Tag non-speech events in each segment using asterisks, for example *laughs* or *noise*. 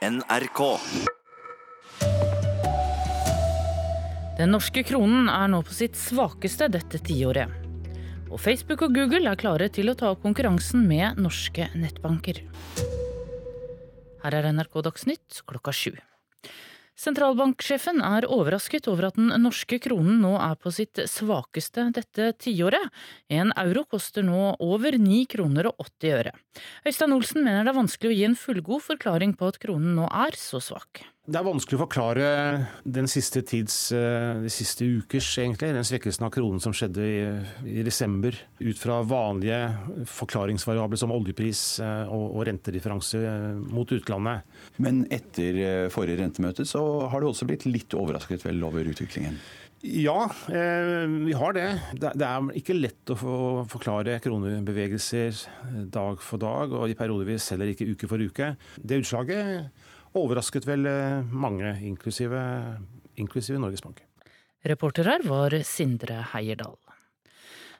NRK. Den norske kronen er nå på sitt svakeste dette tiåret. Og Facebook og Google er klare til å ta opp konkurransen med norske nettbanker. Her er NRK Dagsnytt klokka sju. Sentralbanksjefen er overrasket over at den norske kronen nå er på sitt svakeste dette tiåret. En euro koster nå over 9 kroner og 80 øre. Øystein Olsen mener det er vanskelig å gi en fullgod forklaring på at kronen nå er så svak. Det er vanskelig å forklare den siste tids, eh, de siste ukers, egentlig, den svekkelsen av kronen som skjedde i, i desember, ut fra vanlige forklaringsvariabler som oljepris eh, og, og rentedifferanse eh, mot utlandet. Men etter forrige rentemøte så har du også blitt litt overrasket vel over utviklingen? Ja, vi har det. det. det. er ikke lett å forklare kronebevegelser dag for dag, og i periodevis heller ikke uke for uke. Det utslaget overrasket vel eh, mange, inklusive, inklusive Norges Bank. Reporter her var Sindre Heierdal.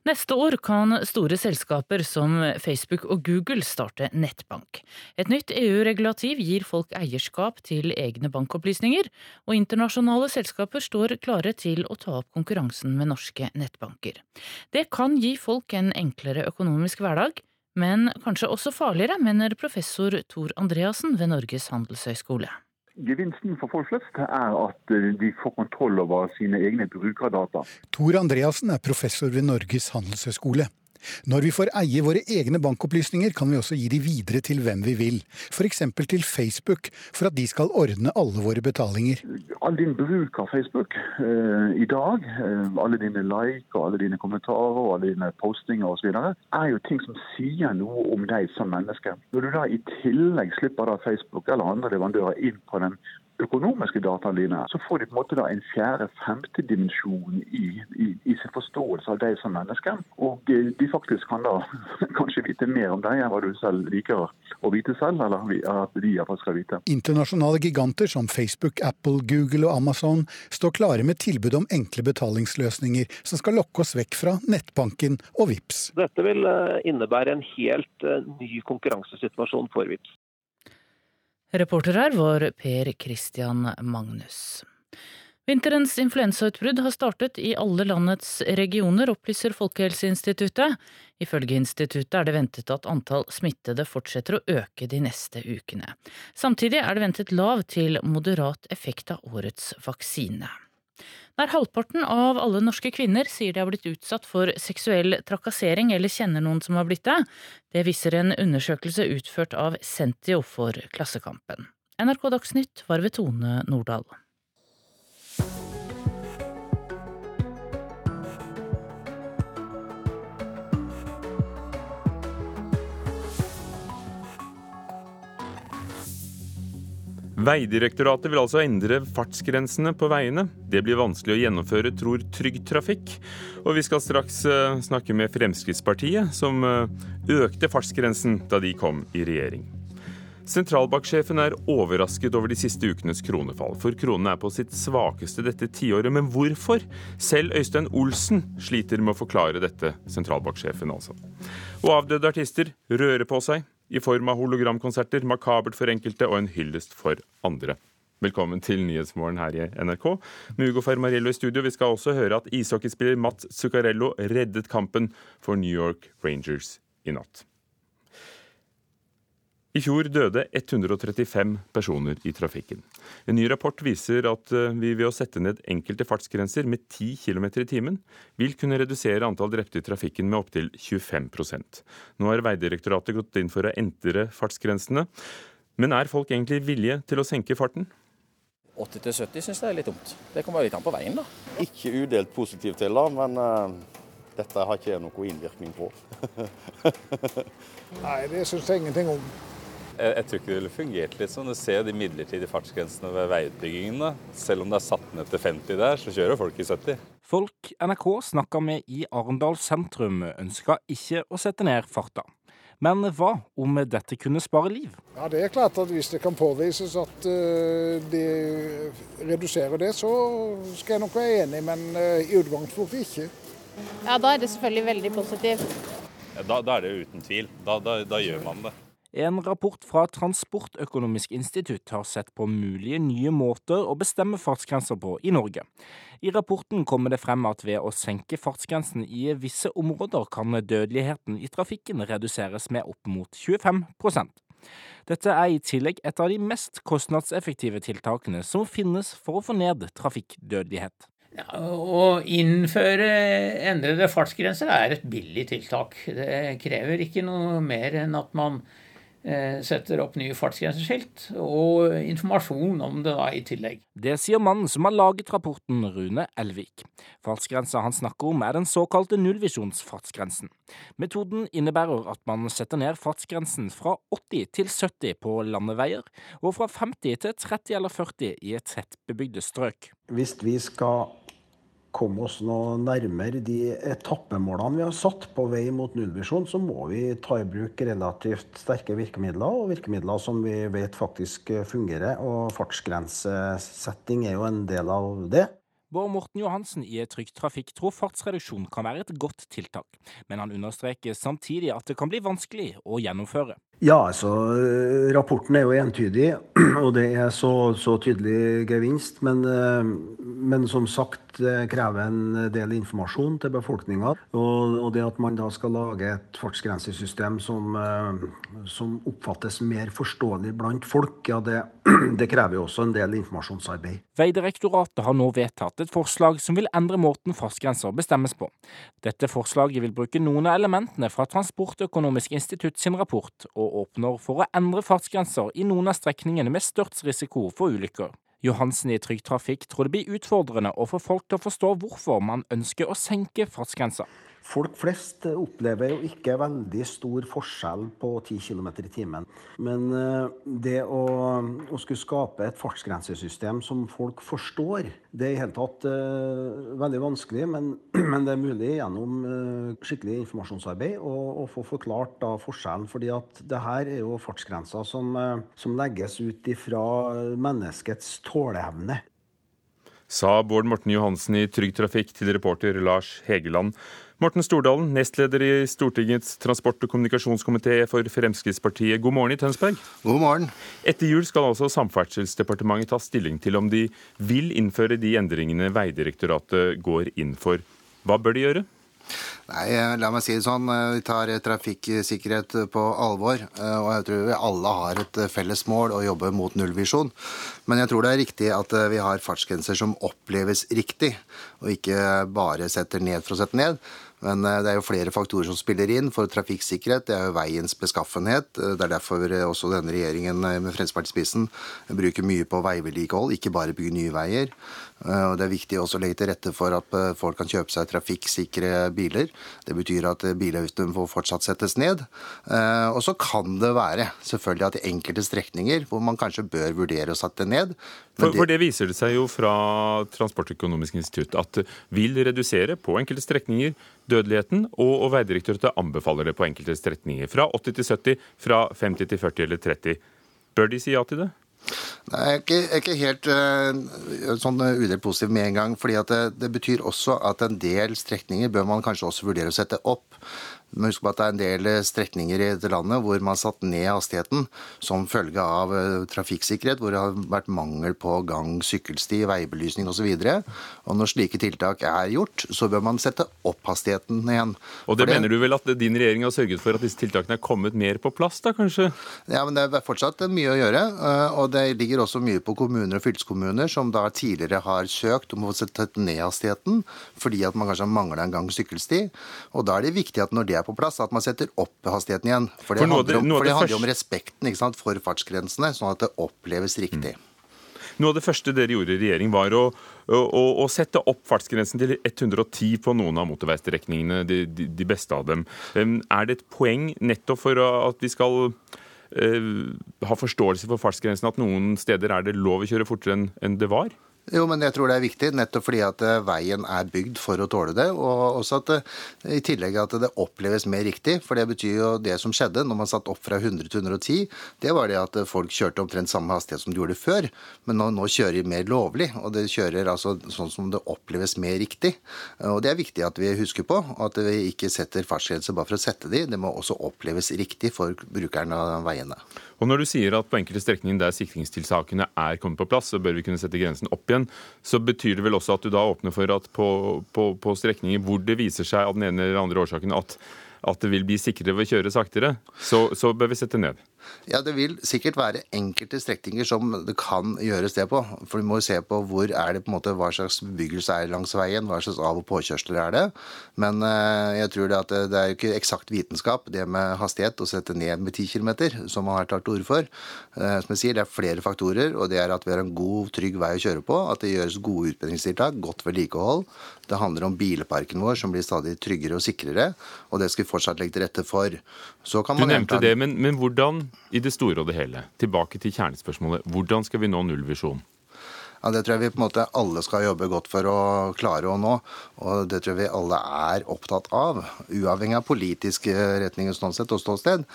Neste år kan store selskaper som Facebook og Google starte nettbank. Et nytt EU-regulativ gir folk eierskap til egne bankopplysninger, og internasjonale selskaper står klare til å ta opp konkurransen med norske nettbanker. Det kan gi folk en enklere økonomisk hverdag, men kanskje også farligere, mener professor Tor Andreassen ved Norges handelshøyskole. Gevinsten for folk flest er at de får kontroll over sine egne brukerdata. Tor Andreassen er professor ved Norges handelshøyskole. Når vi får eie våre egne bankopplysninger, kan vi også gi de videre til hvem vi vil, f.eks. til Facebook, for at de skal ordne alle våre betalinger. All din bruk av Facebook eh, i dag, eh, alle dine like og alle dine kommentarer og alle dine postinger osv., er jo ting som sier noe om deg som menneske. Når du da i tillegg slipper da Facebook eller andre leverandører inn på den økonomiske dataene dine, så får de på en måte da en fjerde-femte dimensjon i, i, i, sin forståelse av deg som menneske. Og eh, de faktisk kan da *laughs* kanskje vite mer om deg enn hva du selv liker å vite selv, eller at de iallfall skal vite. Internasjonale giganter som Facebook, Apple, Google og Amazon står klare med tilbud om enkle betalingsløsninger som skal lokke oss vekk fra nettbanken og VIPS. Dette vil eh, innebære en helt eh, ny konkurransesituasjon for VIPS. Reporter her var Per Christian Magnus. Vinterens influensautbrudd har startet i alle landets regioner, opplyser Folkehelseinstituttet. Ifølge instituttet er det ventet at antall smittede fortsetter å øke de neste ukene. Samtidig er det ventet lav til moderat effekt av årets vaksine. Nær halvparten av alle norske kvinner sier de har blitt utsatt for seksuell trakassering eller kjenner noen som har blitt det. Det viser en undersøkelse utført av Sentio for Klassekampen. NRK Dagsnytt var ved Tone Nordahl. Veidirektoratet vil altså endre fartsgrensene på veiene. Det blir vanskelig å gjennomføre, tror Trygg Trafikk. Og vi skal straks eh, snakke med Fremskrittspartiet, som eh, økte fartsgrensen da de kom i regjering. Sentralbanksjefen er overrasket over de siste ukenes kronefall, for kronen er på sitt svakeste dette tiåret. Men hvorfor? Selv Øystein Olsen sliter med å forklare dette, sentralbanksjefen altså. Og avdøde artister rører på seg i form av hologramkonserter, makabert for enkelte og en hyllest for andre. Velkommen til Nyhetsmorgen her i NRK. Med Ugo Fermarello i studio. Vi skal også høre at ishockeyspiller Mats Zuccarello reddet kampen for New York Rangers i natt. I fjor døde 135 personer i trafikken. En ny rapport viser at eh, vi ved å sette ned enkelte fartsgrenser med 10 km i timen, vil kunne redusere antall drepte i trafikken med opptil 25% Nå har Veidirektoratet gått inn for å endre fartsgrensene. Men er folk egentlig villige til å senke farten? 80-70 syns jeg er litt dumt. Det kommer litt an på veien, da. Ikke udelt positiv til da, men uh, dette har ikke jeg noe innvirkning på. *laughs* Nei, det syns jeg ingenting om. Jeg, jeg, tror ikke det ville fungert litt sånn. Du ser de midlertidige fartsgrensene ved veiutbyggingene. Selv om det er satt ned til 50 der, så kjører folk i 70. Folk NRK snakka med i Arendal sentrum ønska ikke å sette ned farta. Men hva om dette kunne spare liv? Ja, Det er klart at hvis det kan påvises at uh, de reduserer det, så skal jeg nok være enig, men uh, i utgangspunktet ikke. Ja, Da er det selvfølgelig veldig positivt. Ja, da, da, er det uten tvil. Da, da, da gjør man det. En rapport fra Transportøkonomisk institutt har sett på mulige nye måter å bestemme fartsgrenser på i Norge. I rapporten kommer det frem at ved å senke fartsgrensen i visse områder, kan dødeligheten i trafikken reduseres med opp mot 25% Dette er i tillegg et av de mest kostnadseffektive tiltakene som finnes for å få ned trafikkdødelighet. Ja, å innføre endrede fartsgrenser er et billig tiltak. Det krever ikke noe mer enn at man setter opp nye fartsgrenseskilt, og informasjon om det da i tillegg. Det sier mannen som har laget rapporten, Rune Elvik. Fartsgrensa han snakker om er den såkalte nullvisjonsfartsgrensen. Metoden innebærer at man setter ned fartsgrensen fra 80 til 70 på landeveier, og fra 50 til 30 eller 40 i et tettbebygde strøk. Hvis vi skal komme oss noe nærmere de etappemålene vi har satt på vei mot nullvisjon, så må vi ta i bruk relativt sterke virkemidler, og virkemidler som vi vet faktisk fungerer. Og fartsgrensesetting er jo en del av det. Bård Morten Johansen i Trygg Trafikk tror fartsreduksjon kan være et godt tiltak, men han understreker samtidig at det kan bli vanskelig å gjennomføre. Ja, altså rapporten er jo entydig, *clears throat* og det er så, så tydelig gevinst. Men, eh, men, som sagt, krever en del informasjon til befolkninga. Og, og, det at man da skal lage et fartsgrensesystem som, eh, som oppfattes mer forståelig blant folk, ja, det, *clears throat* det krever jo også en del informasjonsarbeid. Veidirektoratet har nå vedtatt et forslag som vil endre måten fartsgrenser bestemmes på. Dette forslaget vil bruke noen av elementene fra Transportøkonomisk institutt sin rapport. og åpner for å endre fartsgrenser i noen av strekningene med størst risiko for ulykker. Johansen i Trygg Trafikk tror det blir utfordrende å få folk til å forstå hvorfor man ønsker å senke fartsgrensa. Folk flest opplever jo ikke veldig stor forskjell på 10 km i timen. Men eh, det å, å, skulle skape et fartsgrensesystem som folk forstår, det er i hele tatt uh, veldig vanskelig. Men, *clears throat* men, det er mulig gjennom uh, skikkelig informasjonsarbeid å, få forklart da forskjellen. fordi at det her er jo fartsgrenser som, uh, som legges ut ifra menneskets tåleevne sa Bård Morten Johansen i Trygg Trafikk til reporter Lars Hegeland. Morten Stordalen, nestleder i Stortingets transport- og kommunikasjonskomité for Fremskrittspartiet. God morgen i Tønsberg. God morgen. Etter jul skal altså Samferdselsdepartementet ta stilling til om de vil innføre de endringene Veidirektoratet går inn for. Hva bør de gjøre? Nei, eh, la meg si det sånn. Eh, vi tar trafikksikkerhet på alvor. Eh, og jeg tror vi alle har et felles mål å jobbe mot nullvisjon. Men jeg tror det er riktig at vi har fartsgrenser som oppleves riktig, og ikke bare setter ned for å sette ned. Men eh, det er jo flere faktorer som spiller inn for trafikksikkerhet. Det er jo veiens beskaffenhet. Eh, det er derfor eh, også denne regjeringen med Fremskrittspartiet spissen bruker mye på veivedlikehold, ikke bare bygge nye veier. Og Det er viktig også å legge til rette for at folk kan kjøpe seg trafikksikre biler. Det betyr at bilavgiften får fortsatt settes ned. Og så kan det være selvfølgelig at i enkelte strekninger hvor man kanskje bør vurdere å sette ned. For, for, det viser det seg jo fra Transportøkonomisk institutt at vil redusere på enkelte strekninger dødeligheten, og, og Vegdirektoratet anbefaler det på enkelte strekninger. Fra 80 til 70, fra 50 til 40 eller 30. Bør de si ja til det? Nei, Jeg er ikke, jeg er ikke helt uh, sånn udelt positiv med en gang. fordi det, det, betyr også at en del strekninger bør man kanskje også vurdere å sette opp. Men husk på at det er en del eh, strekninger i dette landet hvor man har satt ned hastigheten som følge av eh, trafikksikkerhet, hvor det har vært mangel på gang, sykkelsti, veibelysning osv. Og, så og når slike tiltak er gjort, så bør man sette opp hastigheten igjen. Og det, det mener du vel at din regjering har sørget for at disse tiltakene er kommet mer på plass, da kanskje? Ja, men det er fortsatt mye å gjøre. Eh, og det ligger også mye på kommuner og fylkeskommuner som da tidligere har søkt om å sette ned hastigheten fordi at man kanskje har mangla en gang sykkelsti. Og da er det viktig at når det er på plass, at man setter opp hastigheten igjen. For det, for handler, om, for det handler om respekten sant, for fartsgrensene, sånn at det oppleves riktig. Mm. Noe av det første dere gjorde i regjering, var å, å, å, sette opp fartsgrensen til 110 på noen av motorveistrekningene, de, de, de, beste av dem. Er det et poeng nettopp for at vi skal uh, ha forståelse for fartsgrensen, at noen steder er det lov å kjøre fortere enn det var? Jo, men jeg tror det er viktig, nettopp fordi at eh, veien er bygd for å tåle det. Og også at det, eh, i tillegg at det oppleves mer riktig. For det betyr jo det som skjedde når man satt opp fra 100 til 110, det var det at eh, folk kjørte omtrent samme hastighet som de gjorde før. Men nå, nå kjører de mer lovlig, og det kjører altså sånn som det oppleves mer riktig. Og det er viktig at vi husker på. At vi ikke setter fartsgrenser bare for å sette de. Det må også oppleves riktig for brukeren av veiene. Og når du sier at på enkelte strekninger der sikringstiltakene er kommet på plass, så bør vi kunne sette grensen opp igjen, så betyr det vel også at du da åpner for at på, på, på strekninger hvor det viser seg av den ene eller andre årsaken at, at det vil bli sikrere ved å kjøre saktere, så, så bør vi sette ned? Ja, Det vil sikkert være enkelte strekninger som det kan gjøres det på. For vi må jo se på hvor er det på en måte, hva slags bebyggelse er langs veien, hva slags av- og påkjørsler er det. Men eh, jeg tror det at det, det er jo ikke eksakt vitenskap, det med hastighet, å sette ned med 10 km, som man har tatt til orde for. Eh, som jeg sier, det er flere faktorer, og det er at vi har en god, trygg vei å kjøre på, at det gjøres gode utbedringstiltak, godt vedlikehold. Det handler om bilparken vår, som blir stadig tryggere og sikrere, og det skal vi fortsatt legge til rette for. Så kan Du nevnte det, men, men hvordan, i det store og det hele, tilbake til kjernespørsmålet, hvordan skal vi nå nullvisjon? Ja, Det tror jeg vi på en måte alle skal jobbe godt for å klare å nå. Og det tror jeg vi alle er opptatt av, uavhengig av politisk retning og sånn sett og ståsted.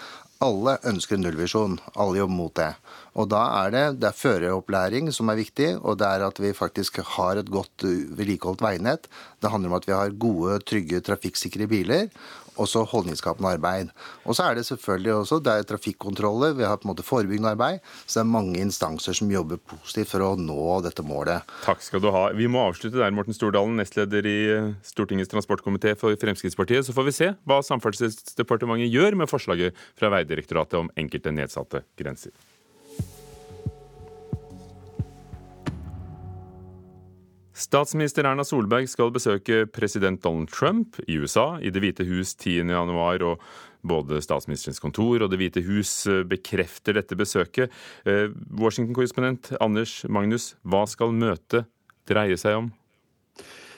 Alle ønsker nullvisjon. Alle jobber mot det. Og da er det, det er føreropplæring som er viktig, og det er at vi faktisk har et godt vedlikeholdt veinett. Det handler om at vi har gode, trygge, trafikksikre biler. Også holdningsskapende arbeid. Og så er det selvfølgelig også det er trafikkontroller, vi har på en måte forebyggende arbeid. Så det er mange instanser som jobber positivt for å nå dette målet. Takk skal du ha. Vi må avslutte der, Morten Stordalen, nestleder i eh, Stortingets transportkomité for Fremskrittspartiet. Så får vi se hva Samferdselsdepartementet gjør med forslaget fra Vegdirektoratet om enkelte nedsatte grenser. Statsminister Erna Solberg skal besøke president Donald Trump i USA, i Det hvite hus 10. januar. og både statsministerens kontor og Det hvite hus eh, bekrefter dette besøket. Eh, Washington-korrespondent Anders Magnus, hva skal møtet dreie seg om?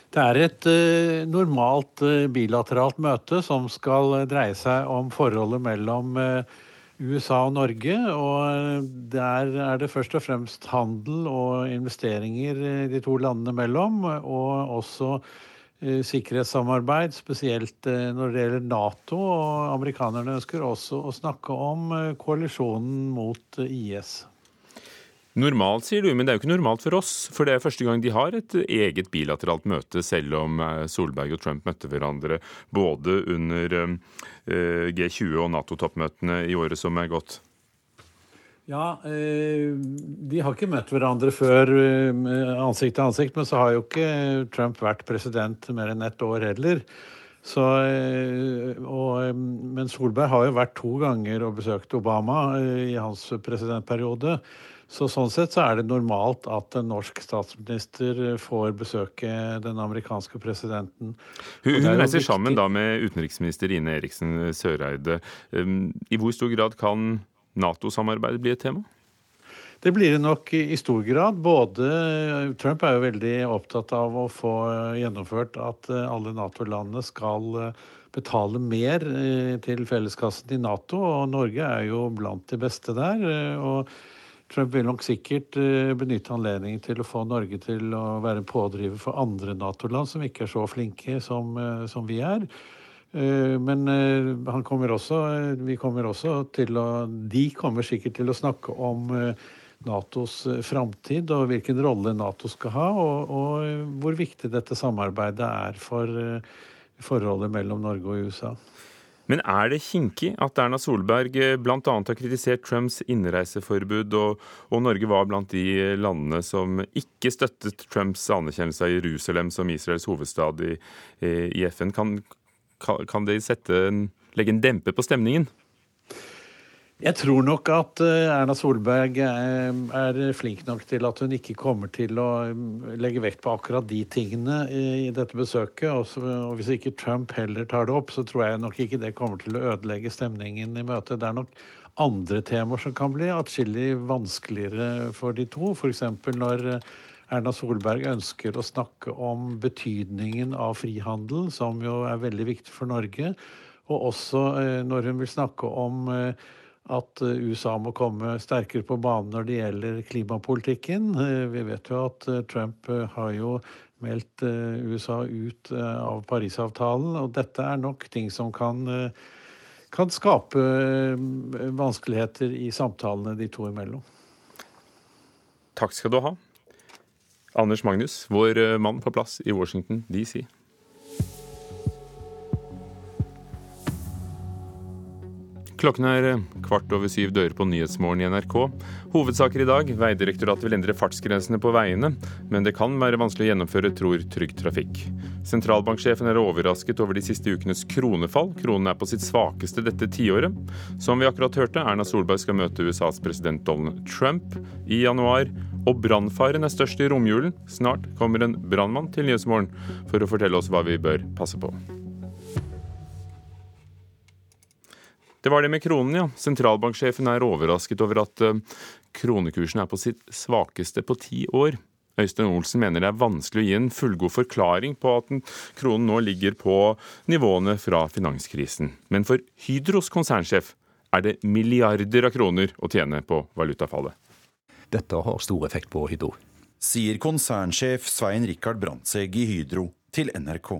Det er et eh, normalt bilateralt møte som skal dreie seg om forholdet mellom eh, USA og Norge. Og eh, der er det først og fremst handel og investeringer eh, de to landene mellom. Og også eh, sikkerhetssamarbeid, spesielt når det gjelder Nato. Og amerikanerne ønsker også å snakke om koalisjonen mot IS. Normalt, sier du, men det er jo ikke normalt for oss. For det er første gang de har et eget bilateralt møte, selv om eh, Solberg og Trump møtte hverandre både under eh, G20 og Nato-toppmøtene i året som er gått. Ja, eh, de har ikke møtt hverandre før ansikt til ansikt, men så har jo ikke Trump vært president mer enn ett år heller. Så, og, men Solberg har jo vært to ganger og besøkt Obama i hans presidentperiode. Så sånn sett så er det normalt at en norsk statsminister eh, får besøke den amerikanske presidenten. Hun, hun reiser sammen da med utenriksminister Ine Eriksen Søreide. Um, I hvor stor grad kan Nato-samarbeidet bli et tema? Det blir det nok i stor grad. Både Trump er jo veldig opptatt av å få gjennomført at eh, alle Nato-landene skal eh, betale mer eh, til felleskassen i Nato, og Norge er jo blant de beste der. eh, og Trump vil nok sikkert eh, benytte anledningen til å få Norge til å være en pådriver for andre Nato-land som ikke er så flinke som, eh, som vi er. Eh, Men kommer også, vi kommer også til å De kommer sikkert til å snakke om Natos framtid og hvilken rolle Nato skal ha, og, og hvor viktig dette samarbeidet er for forholdet mellom Norge og USA. Men er det kinkig at Erna Solberg bl.a. har kritisert Trumps innreiseforbud, og, og Norge var blant de landene som ikke støttet Trumps anerkjennelse av Jerusalem som Israels hovedstad i, i FN? Kan, kan det sette legge en dempe på stemningen? Jeg tror nok at eh, Erna Solberg eh, er flink nok til at hun ikke kommer til å mm, legge vekt på akkurat de tingene i dette besøket. Og hvis ikke Trump heller tar det opp, så tror jeg nok ikke det kommer til å ødelegge stemningen i møtet. Det er nok andre temaer som kan bli atskillig vanskeligere for de to. F.eks. når eh, Erna Solberg ønsker å snakke om betydningen av frihandel, som jo er veldig viktig for Norge. Og også når hun vil snakke om at USA må komme sterkere på banen når det gjelder klimapolitikken. Vi vet jo at Trump har jo meldt USA ut av Parisavtalen, og dette er nok ting som kan, kan skape vanskeligheter i samtalene de to imellom. Takk skal du ha. Anders Magnus, vår mann på plass i Washington DC. Klokken er eh, kvart over syv dører på Nyhetsmorgen i NRK. Hovedsaker i dag. Veidirektoratet vil endre fartsgrensene på veiene, men det kan være vanskelig å gjennomføre, tror Trygg Trafikk. Sentralbanksjefen er overrasket over de siste ukenes kronefall. Kronen er på sitt svakeste dette tiåret. Som vi akkurat hørte, Erna Solberg skal møte USAs president Donald Trump i januar. Og brannfaren er størst i romjulen. Snart kommer en brannmann til Nyhetsmorgen for å fortelle oss hva vi bør passe på. Det var det med kronen, ja. Sentralbanksjefen er overrasket over at uh, kronekursen er på sitt svakeste på ti år. Øystein Olsen mener det er vanskelig å gi en fullgod forklaring på at kronen nå ligger på nivåene fra finanskrisen. Men for Hydros konsernsjef er det milliarder av kroner å tjene på valutafallet. Dette har stor effekt på Hydro. Sier konsernsjef Svein Rikard Brandtzæg i Hydro til NRK.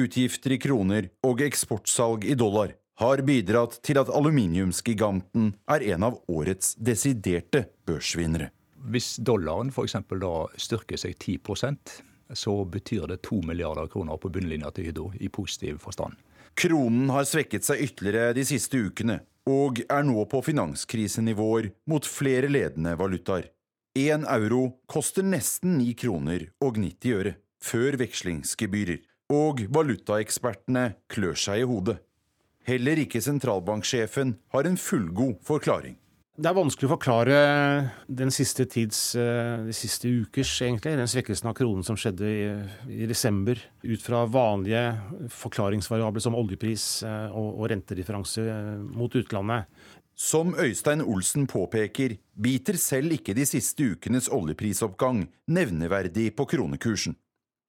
Utgifter i kroner og eksportsalg i dollar har bidratt til at aluminiumsgiganten er en av årets desiderte børsvinnere. Hvis dollaren f.eks. da styrker seg 10% så betyr det 2 milliarder kroner på bunnlinja til Hydro, i positiv forstand. Kronen har svekket seg ytterligere de siste ukene, og er nå på finanskrisenivåer mot flere ledende valutaer. Én euro koster nesten 9 kroner og 90 øre, før vekslingsgebyrer, og valutaekspertene klør seg i hodet. Heller ikke sentralbanksjefen har en fullgod forklaring. Det er vanskelig å forklare den siste tids, eh, de siste ukers, egentlig, den svekkelsen av kronen som skjedde i, i desember, ut fra vanlige forklaringsvariabler som oljepris eh, og, og rentedifferanse eh, mot utlandet. Som Øystein Olsen påpeker, biter selv ikke de siste ukenes oljeprisoppgang nevneverdig på kronekursen.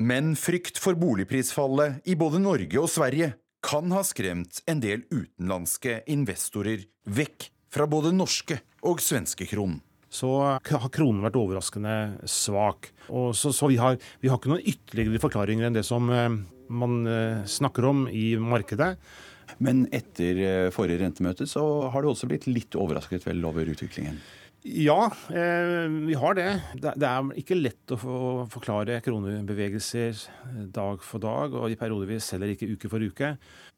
Men frykt for boligprisfallet i både Norge og Sverige kan ha skremt en del utenlandske investorer vekk fra både norske og svenske kronen. Så har kronen vært overraskende svak. Og så, så vi, har, vi, har, ikke noen ytterligere forklaringer enn det som eh, man eh, snakker om i markedet. Men etter eh, forrige rentemøte så har du også blitt litt overrasket vel over utviklingen? Ja, eh, vi har det. Det er ikke lett å forklare kronebevegelser eh, dag for dag, og i periodevis heller ikke uke for uke.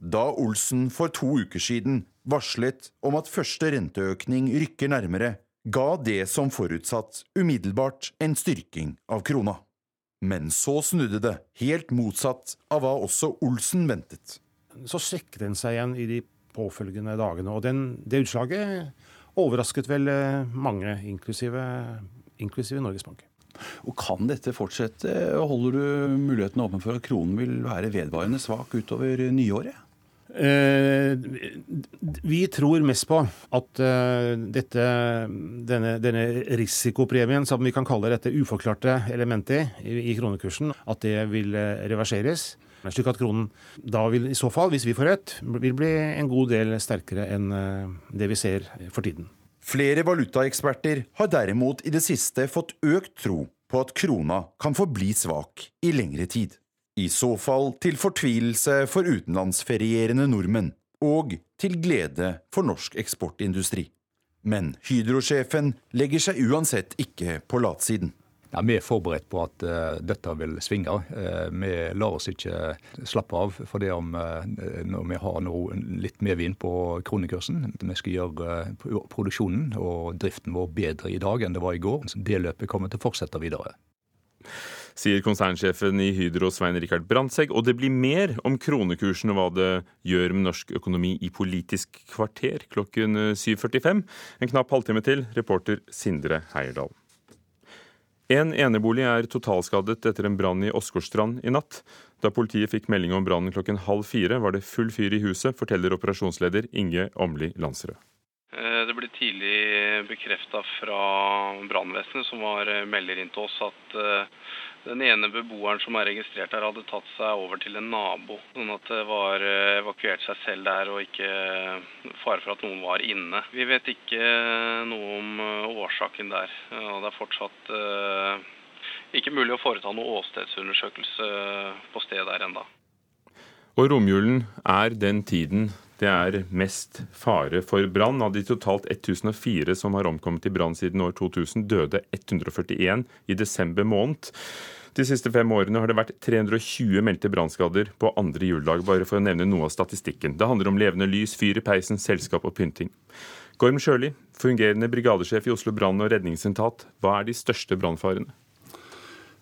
Da Olsen for to uker siden varslet om at første renteøkning rykker nærmere, ga det som forutsatt umiddelbart en styrking av krona. Men så snudde det, helt motsatt av hva også Olsen ventet. Så svekket den seg igjen i de påfølgende dagene, og den, det utslaget overrasket vel eh, mange, inklusive, inklusive Norges Bank. Og Kan dette fortsette? Holder du muligheten åpen for at kronen vil være vedvarende svak utover nyåret? Eh, vi tror mest på at eh, dette, denne, denne, risikopremien, som vi kan kalle dette uforklarte elementet i, i kronekursen, at det vil uh, reverseres. Slik at kronen da vil i så fall, hvis vi får rett, vil bli en god del sterkere enn eh, det vi ser for tiden. Flere valutaeksperter har derimot i det siste fått økt tro på at krona kan forbli svak i lengre tid. I så fall til fortvilelse for utenlandsferierende nordmenn, og til glede for norsk eksportindustri. Men Hydro-sjefen legger seg uansett ikke på latsiden. Ja, Vi er forberedt på at uh, dette vil svinge. Uh, vi lar oss ikke slappe av for det om uh, når vi har noe, litt medvind på kronekursen. Vi skal gjøre produksjonen og driften vår bedre i dag enn det var i går. Det løpet kommer til å fortsette videre. Sier konsernsjefen i Hydro Svein Rikard Brandtzæg. Og det blir mer om kronekursen og hva det gjør med norsk økonomi i Politisk kvarter klokken 7.45. En knapp halvtime til, reporter Sindre Heierdal. En enebolig er totalskadet etter en brann i Åsgårdstrand i natt. Da politiet fikk melding om brannen klokken halv fire, var det full fyr i huset, forteller operasjonsleder Inge Åmli Landsrød. Eh, det ble tidlig bekrefta fra brannvesenet, som var, eh, melder inn til oss at eh, den ene beboeren som er registrert her, hadde tatt seg over til en nabo. Sånn at det var evakuert seg selv der, og ikke fare for at noen var inne. Vi vet ikke noe om årsaken der. og Det er fortsatt ikke mulig å foreta noe åstedsundersøkelse på stedet der enda. Og romjulen er den tiden det er mest fare for brann. Av de totalt 1004 som har omkommet i brann siden år 2000, døde 141 i desember måned. De siste fem årene har det vært 320 meldte brannskader på andre juledag, bare for å nevne noe av statistikken. Det handler om levende lys, fyr i peisen, selskap og pynting. Gorm Sjøli, fungerende brigadesjef i Oslo brann- og redningsetat. Hva er de største brannfarene?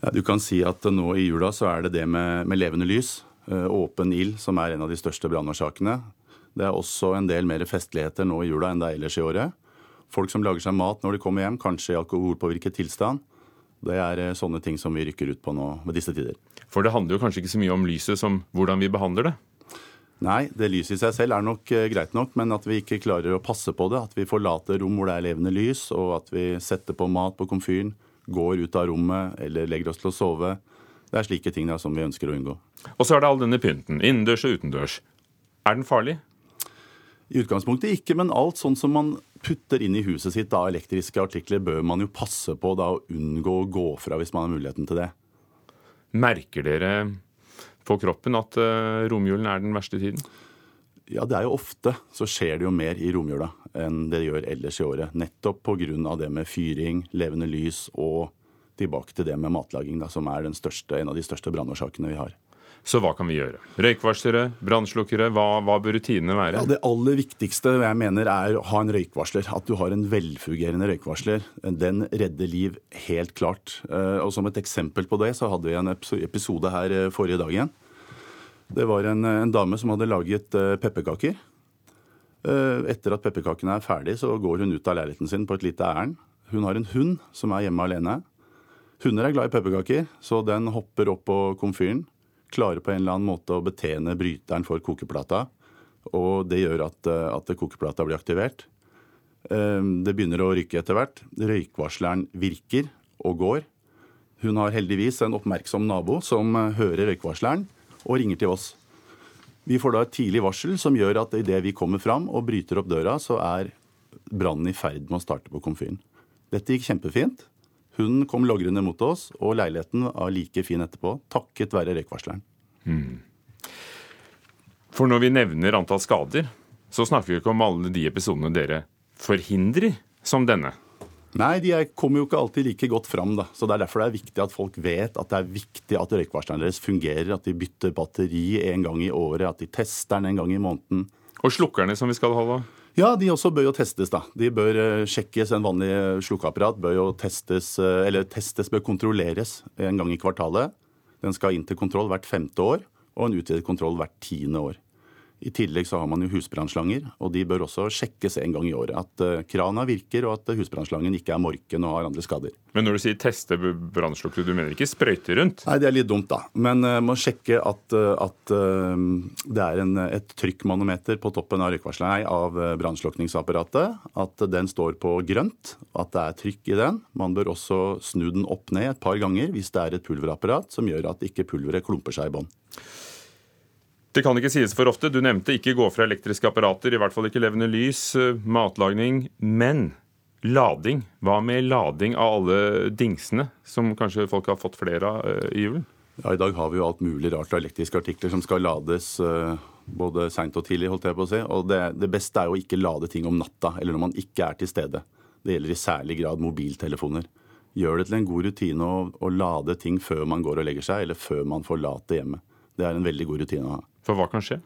Ja, du kan si at nå i jula så er det det med, med levende lys, eh, åpen ild, som er en av de største brannårsakene. Det er også en del mer festligheter nå i jula enn det er ellers i året. Folk som lager seg mat når de kommer hjem, kanskje i alkoholpåvirket tilstand. Det er eh, sånne ting som vi rykker ut på nå ved disse tider. For det handler jo kanskje ikke så mye om lyset som hvordan vi behandler det? Nei, det lyset i seg selv er nok uh, greit nok, men at vi ikke klarer å passe på det. At vi forlater rom hvor det er levende lys, og at vi setter på mat på komfyren, går ut av rommet eller legger oss til å sove. Det er slike ting da, som vi ønsker å unngå. Og så er det all denne pynten, innendørs og utendørs. Er den farlig? I utgangspunktet ikke, men alt sånn som man putter inn i huset sitt av elektriske artikler, bør man jo passe på da å unngå å gå fra hvis man har muligheten til det. Merker dere på kroppen at uh, romjulen er den verste tiden? Ja, det er jo ofte så skjer det jo mer i romjula enn det gjør ellers i året. Nettopp pga. det med fyring, levende lys og tilbake til det med matlaging, da, som er største, en av de største brannårsakene vi har. Så hva kan vi gjøre? Røykvarslere, brannslukkere, hva, hva, bør rutinene være? Ja, det aller viktigste jeg mener er å ha en røykvarsler. At du har en velfungerende røykvarsler. Den redder liv, helt klart. Eh, og Som et eksempel på det, så hadde vi en episode her forrige forrige dagen. Det var en, en dame som hadde laget eh, pepperkaker. Etter at pepperkakene er ferdig, så går hun ut av leiligheten sin på et lite ærend. Hun har en hund som er hjemme alene. Hunder er glad i pepperkaker, så den hopper opp på komfyren klarer på en eller annen måte å betjene bryteren for kokeplata. Og det gjør at, eh, at kokeplata blir aktivert. Eh, det begynner å rykke etter hvert. Røykvarsleren virker og går. Hun har heldigvis en oppmerksom nabo som eh, hører røykvarsleren og ringer til oss. Vi får da et tidlig varsel som gjør at idet vi kommer fram og bryter opp døra, så er brannen i ferd med å starte på komfyren. Dette gikk kjempefint. Hun kom logrende mot oss, og leiligheten var like fin etterpå, takket være røykvarsleren. Hmm. For når vi nevner antall skader, så snakker vi ikke om alle de episodene dere forhindrer, som denne. Nei, de kommer jo ikke alltid like godt fram. da. Så Det er derfor det er viktig at folk vet at det er viktig at røykvarsleren deres fungerer. At de bytter batteri en gang i året, at de tester den en gang i måneden. Og slukkerne som vi skal holde? Ja, de også bør jo testes, da. De bør eh, sjekkes. En vanlig slukkeapparat bør jo testes, eh, eller testes, bør kontrolleres en gang i kvartalet. Den skal inn til kontroll hvert femte år, og en utvidet kontroll hvert tiende år. I tillegg så har man jo husbrannslanger, og de bør også sjekkes en gang i året. At uh, krana virker, og at husbrannslangen ikke er morken og har andre skader. Men når du sier teste brannslukker, du mener ikke sprøyte rundt? Nei, det er litt dumt, da. Men uh, må sjekke at, uh, at uh, det er en, et trykkmanometer på toppen av røykvarsleren av brannslukningsapparatet. At den står på grønt, at det er trykk i den. Man bør også snu den opp ned et par ganger hvis det er et pulverapparat som gjør at ikke pulveret klumper seg i bånn. Det kan ikke sies for ofte. Du nevnte ikke gå fra elektriske apparater, i hvert fall ikke levende lys, eh, matlagning. Men lading. Hva med lading av alle dingsene, som kanskje folk har fått flere av eh, i julen? Ja, I dag har vi jo alt mulig rart av elektriske artikler som skal lades eh, både seint og tidlig. holdt jeg på å si. Og det, det, beste er jo ikke lade ting om natta, eller når man ikke er til stede. Det gjelder i særlig grad mobiltelefoner. Gjør det til en god rutine å, å lade ting før man går og legger seg, eller før man forlater hjemmet. Det er en veldig god rutine å ha. For hva kan skje?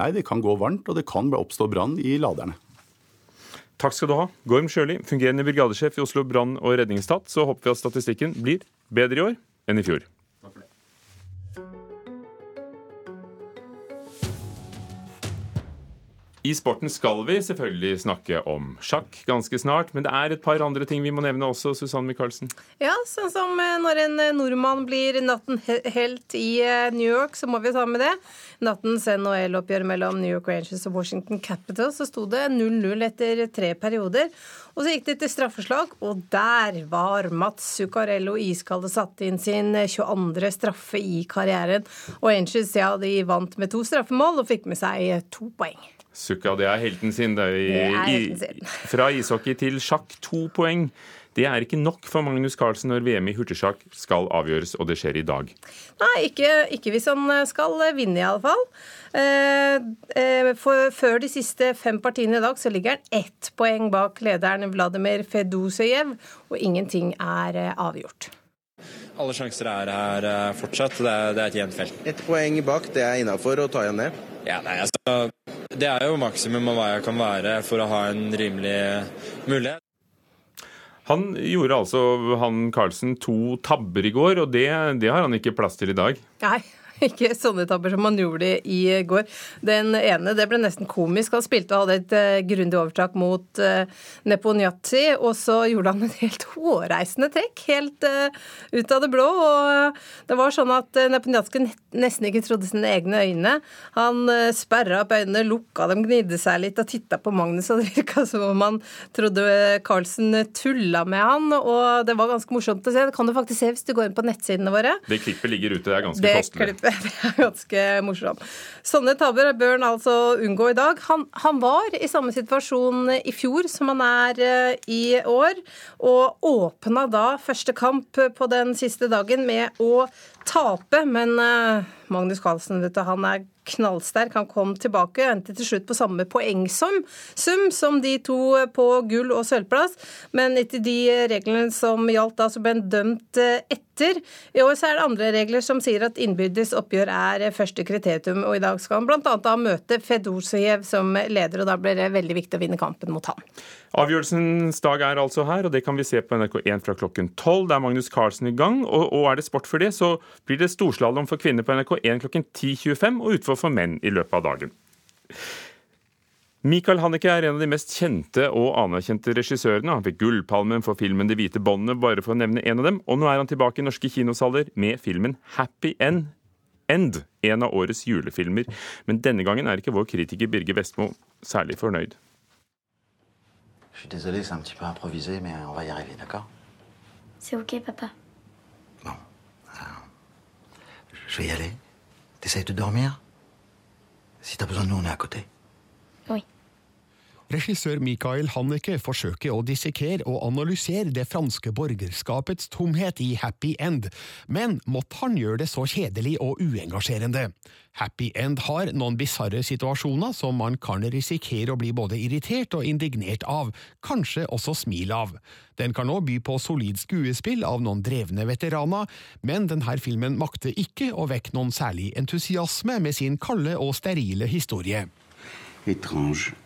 Nei, Det kan gå varmt, og det kan oppstå brann i laderne. Takk skal du ha, Gorm Sjøli, fungerende brigadesjef i Oslo brann- og redningsetat. Så håper vi at statistikken blir bedre i år enn i fjor. I sporten skal vi selvfølgelig snakke om sjakk ganske snart, men det er et par andre ting vi må nevne også, Susanne Michaelsen. Ja, sånn som eh, når en eh, nordmann blir natten helt i eh, New York, så må vi ta med det. Nattens NHL-oppgjør mellom New York Rangers og Washington Capitals, så sto det 0-0 etter tre perioder. Og så gikk det til straffeslag, og der var Mats Zuccarello iskald og satte inn sin 22. straffe i karrieren. Og Angels ja, de vant med to straffemål og fikk med seg to poeng. Sukka, det er helten sin. Det er, helten sin. *laughs* fra ishockey til sjakk, to poeng. Det er ikke nok for Magnus Carlsen når VM i hurtigsjakk skal avgjøres, og det skjer i dag. Nei, ikke, ikke hvis han skal vinne, i alle fall. Eh, eh, før de siste fem partiene i dag så ligger han ett poeng bak lederen Vladimir Fedosejev, og ingenting er eh, avgjort. Alle sjanser er her fortsatt. Det er, det er et jevnt felt. Ett poeng bak, det er innafor å ta igjen det? Ja, nei, altså, det er jo maksimum av hva jeg kan være for å ha en rimelig mulighet. Han gjorde altså, han Carlsen, to tabber i går, og det, det har han ikke plass til i dag. Nei, *laughs* ikke sånne tabber som han gjorde i går. Den ene det ble nesten komisk. Han spilte og hadde et uh, grundig overtak mot Neponjati, og så gjorde han en helt hårreisende trekk, helt uh, ut av det blå. og Det var sånn at uh, nesten ikke trodde sine egne øyne. Han sperra opp øynene, lukka dem, gnidde seg litt og titta på Magnus, og det virka som om han trodde Carlsen tulla med han, og det var ganske morsomt å se. Det kan du faktisk se hvis du går inn på nettsidene våre. Det klippet ligger ute, det er ganske kostelig. *laughs* Det er ganske morsomt. Sånne tabber bør han altså unngå i dag. Han, han, var i samme situasjon i fjor som han er eh, i år, og åpna da første kamp på den siste dagen med å tape, men eh, Magnus Carlsen vet du, han er knallsterk. Han kom tilbake og endte til slutt på samme poengsum som de to på gull- og sølvplass. Men etter de reglene som gjaldt da, så ble han dømt eh, etter. I år så er det andre regler som sier at innbyrdes oppgjør er første kriterium. Og i dag skal han bl.a. da møte Fedosejev som leder, og da blir det veldig viktig å vinne kampen mot han. Avgjørelsens dag er altså her, og det kan vi se på NRK1 fra klokken 12. Det er Magnus Carlsen i gang, og, og er det sport for det, så blir det storslalåm for kvinner på NRK1 klokken 10.25 og utfor for menn i løpet av dagen. Michael Haneke er en av de mest kjente og anerkjente regissørene. Han fikk Gullpalmen for filmen 'Det hvite båndet', bare for å nevne en av dem. Og nå er han tilbake i norske kinosaler med filmen 'Happy End'. End, en av årets julefilmer. Men denne gangen er ikke vår kritiker Birger Vestmo særlig fornøyd. Je suis désolé, c'est un petit peu improvisé, mais on va y arriver, d'accord C'est ok, papa. Bon. Alors, je vais y aller. T'essayes de dormir? Si t'as besoin de nous, on est à côté. Regissør Michael Hanneke forsøker å dissekere og analysere det franske borgerskapets tomhet i Happy End, men måtte han gjøre det så kjedelig og uengasjerende? Happy End har noen bisarre situasjoner som man kan risikere å bli både irritert og indignert av, kanskje også smil av. Den kan òg by på solid skuespill av noen drevne veteraner, men denne filmen makter ikke å vekke noen særlig entusiasme med sin kalde og sterile historie. Étrange.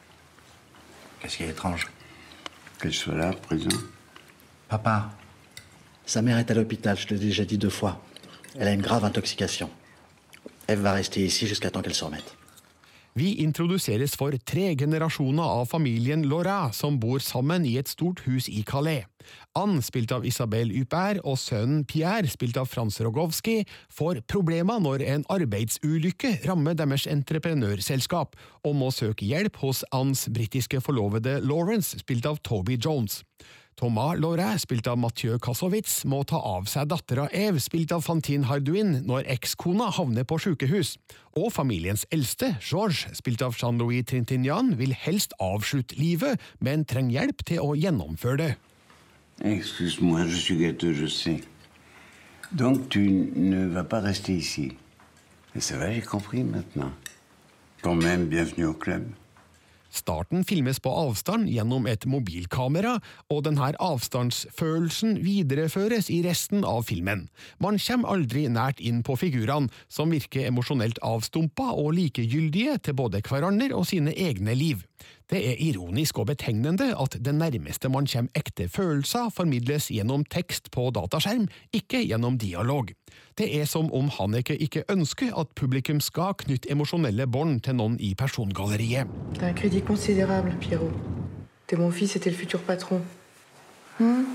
Qu'est-ce qui est étrange Qu'elle soit là, présent. Papa, sa mère est à l'hôpital, je te l'ai déjà dit deux fois. Elle a une grave intoxication. Eve va rester ici jusqu'à temps qu'elle se remette. Vi introduseres for tre generasjoner av familien Laura, som bor sammen i et stort hus i Calais. Anne, spilt av Isabel Huppert, og sønnen Pierre, spilt av Frans Rogowski, får problemer når en arbeidsulykke rammer deres entreprenørselskap, og må søke hjelp hos Annes britiske forlovede Lawrence, spilt av Toby Jones. Thomas Lauret, spilt av Mathieu Kassowitz, må ta av seg dattera Eve, spilt av Fantine Hardouin, når ekskona havner på sykehus. Og familiens eldste, Georges, spilt av Jean-Louis Trintignan, vil helst avslutte livet, men trenger hjelp til å gjennomføre det. Excuse-moi, je suis gâteux, je sais. Donc tu ne vas pas rester ici. Et ça va, j'ai compris maintenant. Quand même, bienvenue au club. Starten filmes på avstand gjennom et mobilkamera, og denne avstandsfølelsen videreføres i resten av filmen. Man kommer aldri nært inn på figurene, som virker emosjonelt avstumpa og likegyldige til både hverandre og sine egne liv. Det er ironisk og betegnende at det nærmeste man kommer ekte følelser, formidles gjennom tekst på dataskjerm, ikke gjennom dialog. Det er som om Haneke ikke ønsker at publikum skal knytte emosjonelle bånd til noen i persongalleriet. Det er en crédit considérable, Pierrot. er min fils det er le futur patron. Hmm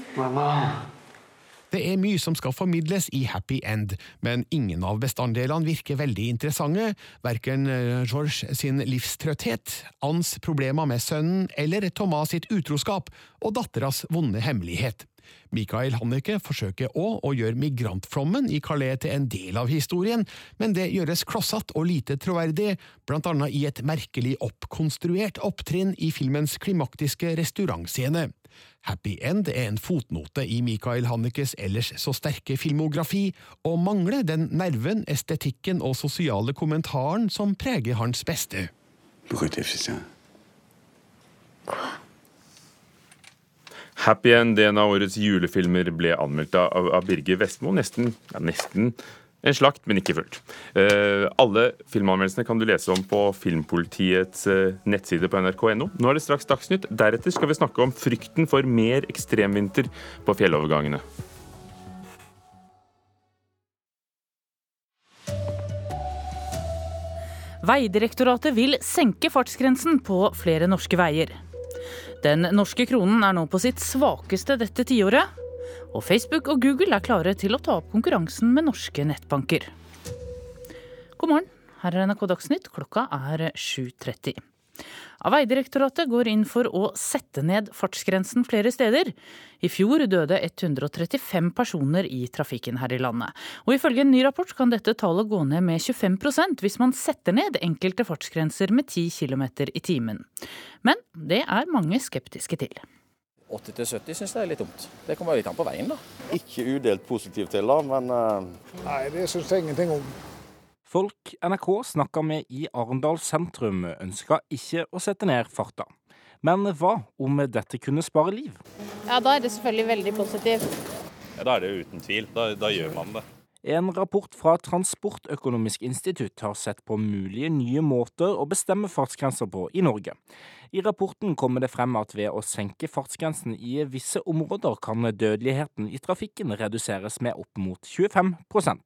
Det er mye som skal formidles i Happy End, men ingen av bestanddelene virker veldig interessante, verken eh, George sin livstrøtthet, Anns problemer med sønnen eller Thomas sitt utroskap og datteras vonde hemmelighet. Michael Hanneke forsøker òg å gjøre migrantflommen i Calais til en del av historien, men det gjøres klossete og lite troverdig, blant annet i et merkelig oppkonstruert opptrinn i filmens klimaktiske restaurantscene. Happy End er en fotnote i Michael Hannekes ellers så sterke filmografi, og mangler den nerven, estetikken og sosiale kommentaren som preger hans beste. Happy End, en av årets julefilmer, ble anmeldt av, av Birger Vestmo. Nesten, ja, nesten en slakt, men ikke fullt. Uh, alle filmanmeldelsene kan du lese om på Filmpolitiets uh, nettside på nrk.no. Nå er det straks Dagsnytt. Deretter skal vi snakke om frykten for mer ekstremvinter på fjellovergangene. Veidirektoratet vil senke fartsgrensen på flere norske veier. Den norske kronen er nå på sitt svakeste dette tiåret. Og Facebook og Google er klare til å ta opp konkurransen med norske nettbanker. God morgen, her er NRK Dagsnytt. Klokka er 7.30. Veidirektoratet går inn for å sette ned fartsgrensen flere steder. I fjor døde 135 personer i trafikken her i landet. Og ifølge en ny rapport kan dette tallet gå ned med 25% hvis man setter ned enkelte fartsgrenser med 10 km i timen. Men det er mange skeptiske til. 80-70 syns jeg er litt dumt. Det kommer litt an på veien, da. Ikke udelt positiv til da, men uh... Nei, det syns jeg ingenting om. Folk NRK snakka med i Arendal sentrum, ønska ikke å sette ned farta. Men hva om dette kunne spare liv? Ja, Da er det selvfølgelig veldig positivt. Ja, Da er det uten tvil. Da, da gjør man det. En rapport fra Transportøkonomisk institutt har sett på mulige nye måter å bestemme fartsgrenser på i Norge. I rapporten kommer det frem at ved å senke fartsgrensen i visse områder, kan dødeligheten i trafikken reduseres med opp mot 25%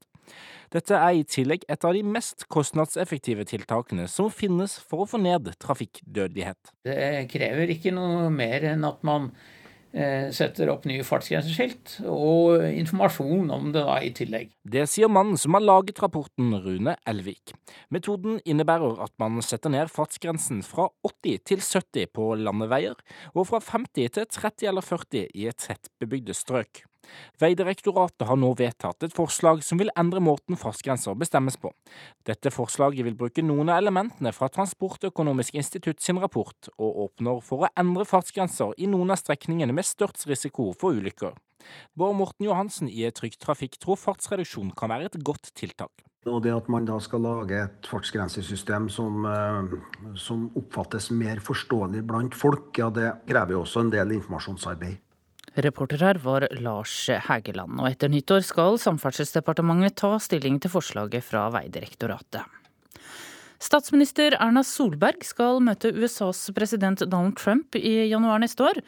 dette er i tillegg et av de mest kostnadseffektive tiltakene som finnes for å få ned trafikkdødelighet. Det krever ikke noe mer enn at man setter opp nye fartsgrenseskilt, og informasjon om det da i tillegg. Det sier mannen som har laget rapporten, Rune Elvik. Metoden innebærer at man setter ned fartsgrensen fra 80 til 70 på landeveier, og fra 50 til 30 eller 40 i et tettbebygde strøk. Veidirektoratet har nå vedtatt et forslag som vil endre måten fartsgrenser bestemmes på. Dette forslaget vil bruke noen av elementene fra Transportøkonomisk institutt sin rapport, og åpner for å endre fartsgrenser i noen av strekningene med størst risiko for ulykker. Bård Morten Johansen i Trygg Trafikk tror fartsreduksjon kan være et godt tiltak. Og det at man da skal lage et fartsgrensesystem som, eh, som oppfattes mer forståelig blant folk, ja det krever jo også en del informasjonsarbeid. Reporter her var Lars Hægeland. Og etter nyttår skal Samferdselsdepartementet ta stilling til forslaget fra Veidirektoratet. Statsminister Erna Solberg skal møte USAs president Donald Trump i januar neste år.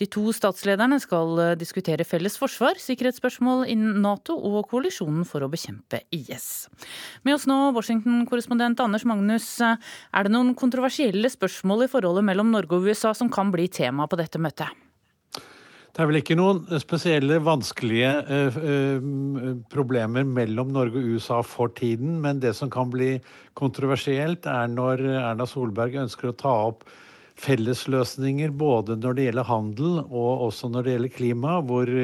De to statslederne skal diskutere felles forsvar, sikkerhetsspørsmål innen Nato og koalisjonen for å bekjempe IS. Med oss nå Washington-korrespondent Anders Magnus. Er det noen kontroversielle spørsmål i forholdet mellom Norge og USA som kan bli tema på dette møtet? Det er vel ikke noen spesielle vanskelige eh, eh, problemer mellom Norge og USA for tiden, men det som kan bli kontroversielt, er når Erna Solberg ønsker å ta opp fellesløsninger både når det gjelder handel og også når det gjelder klima, hvor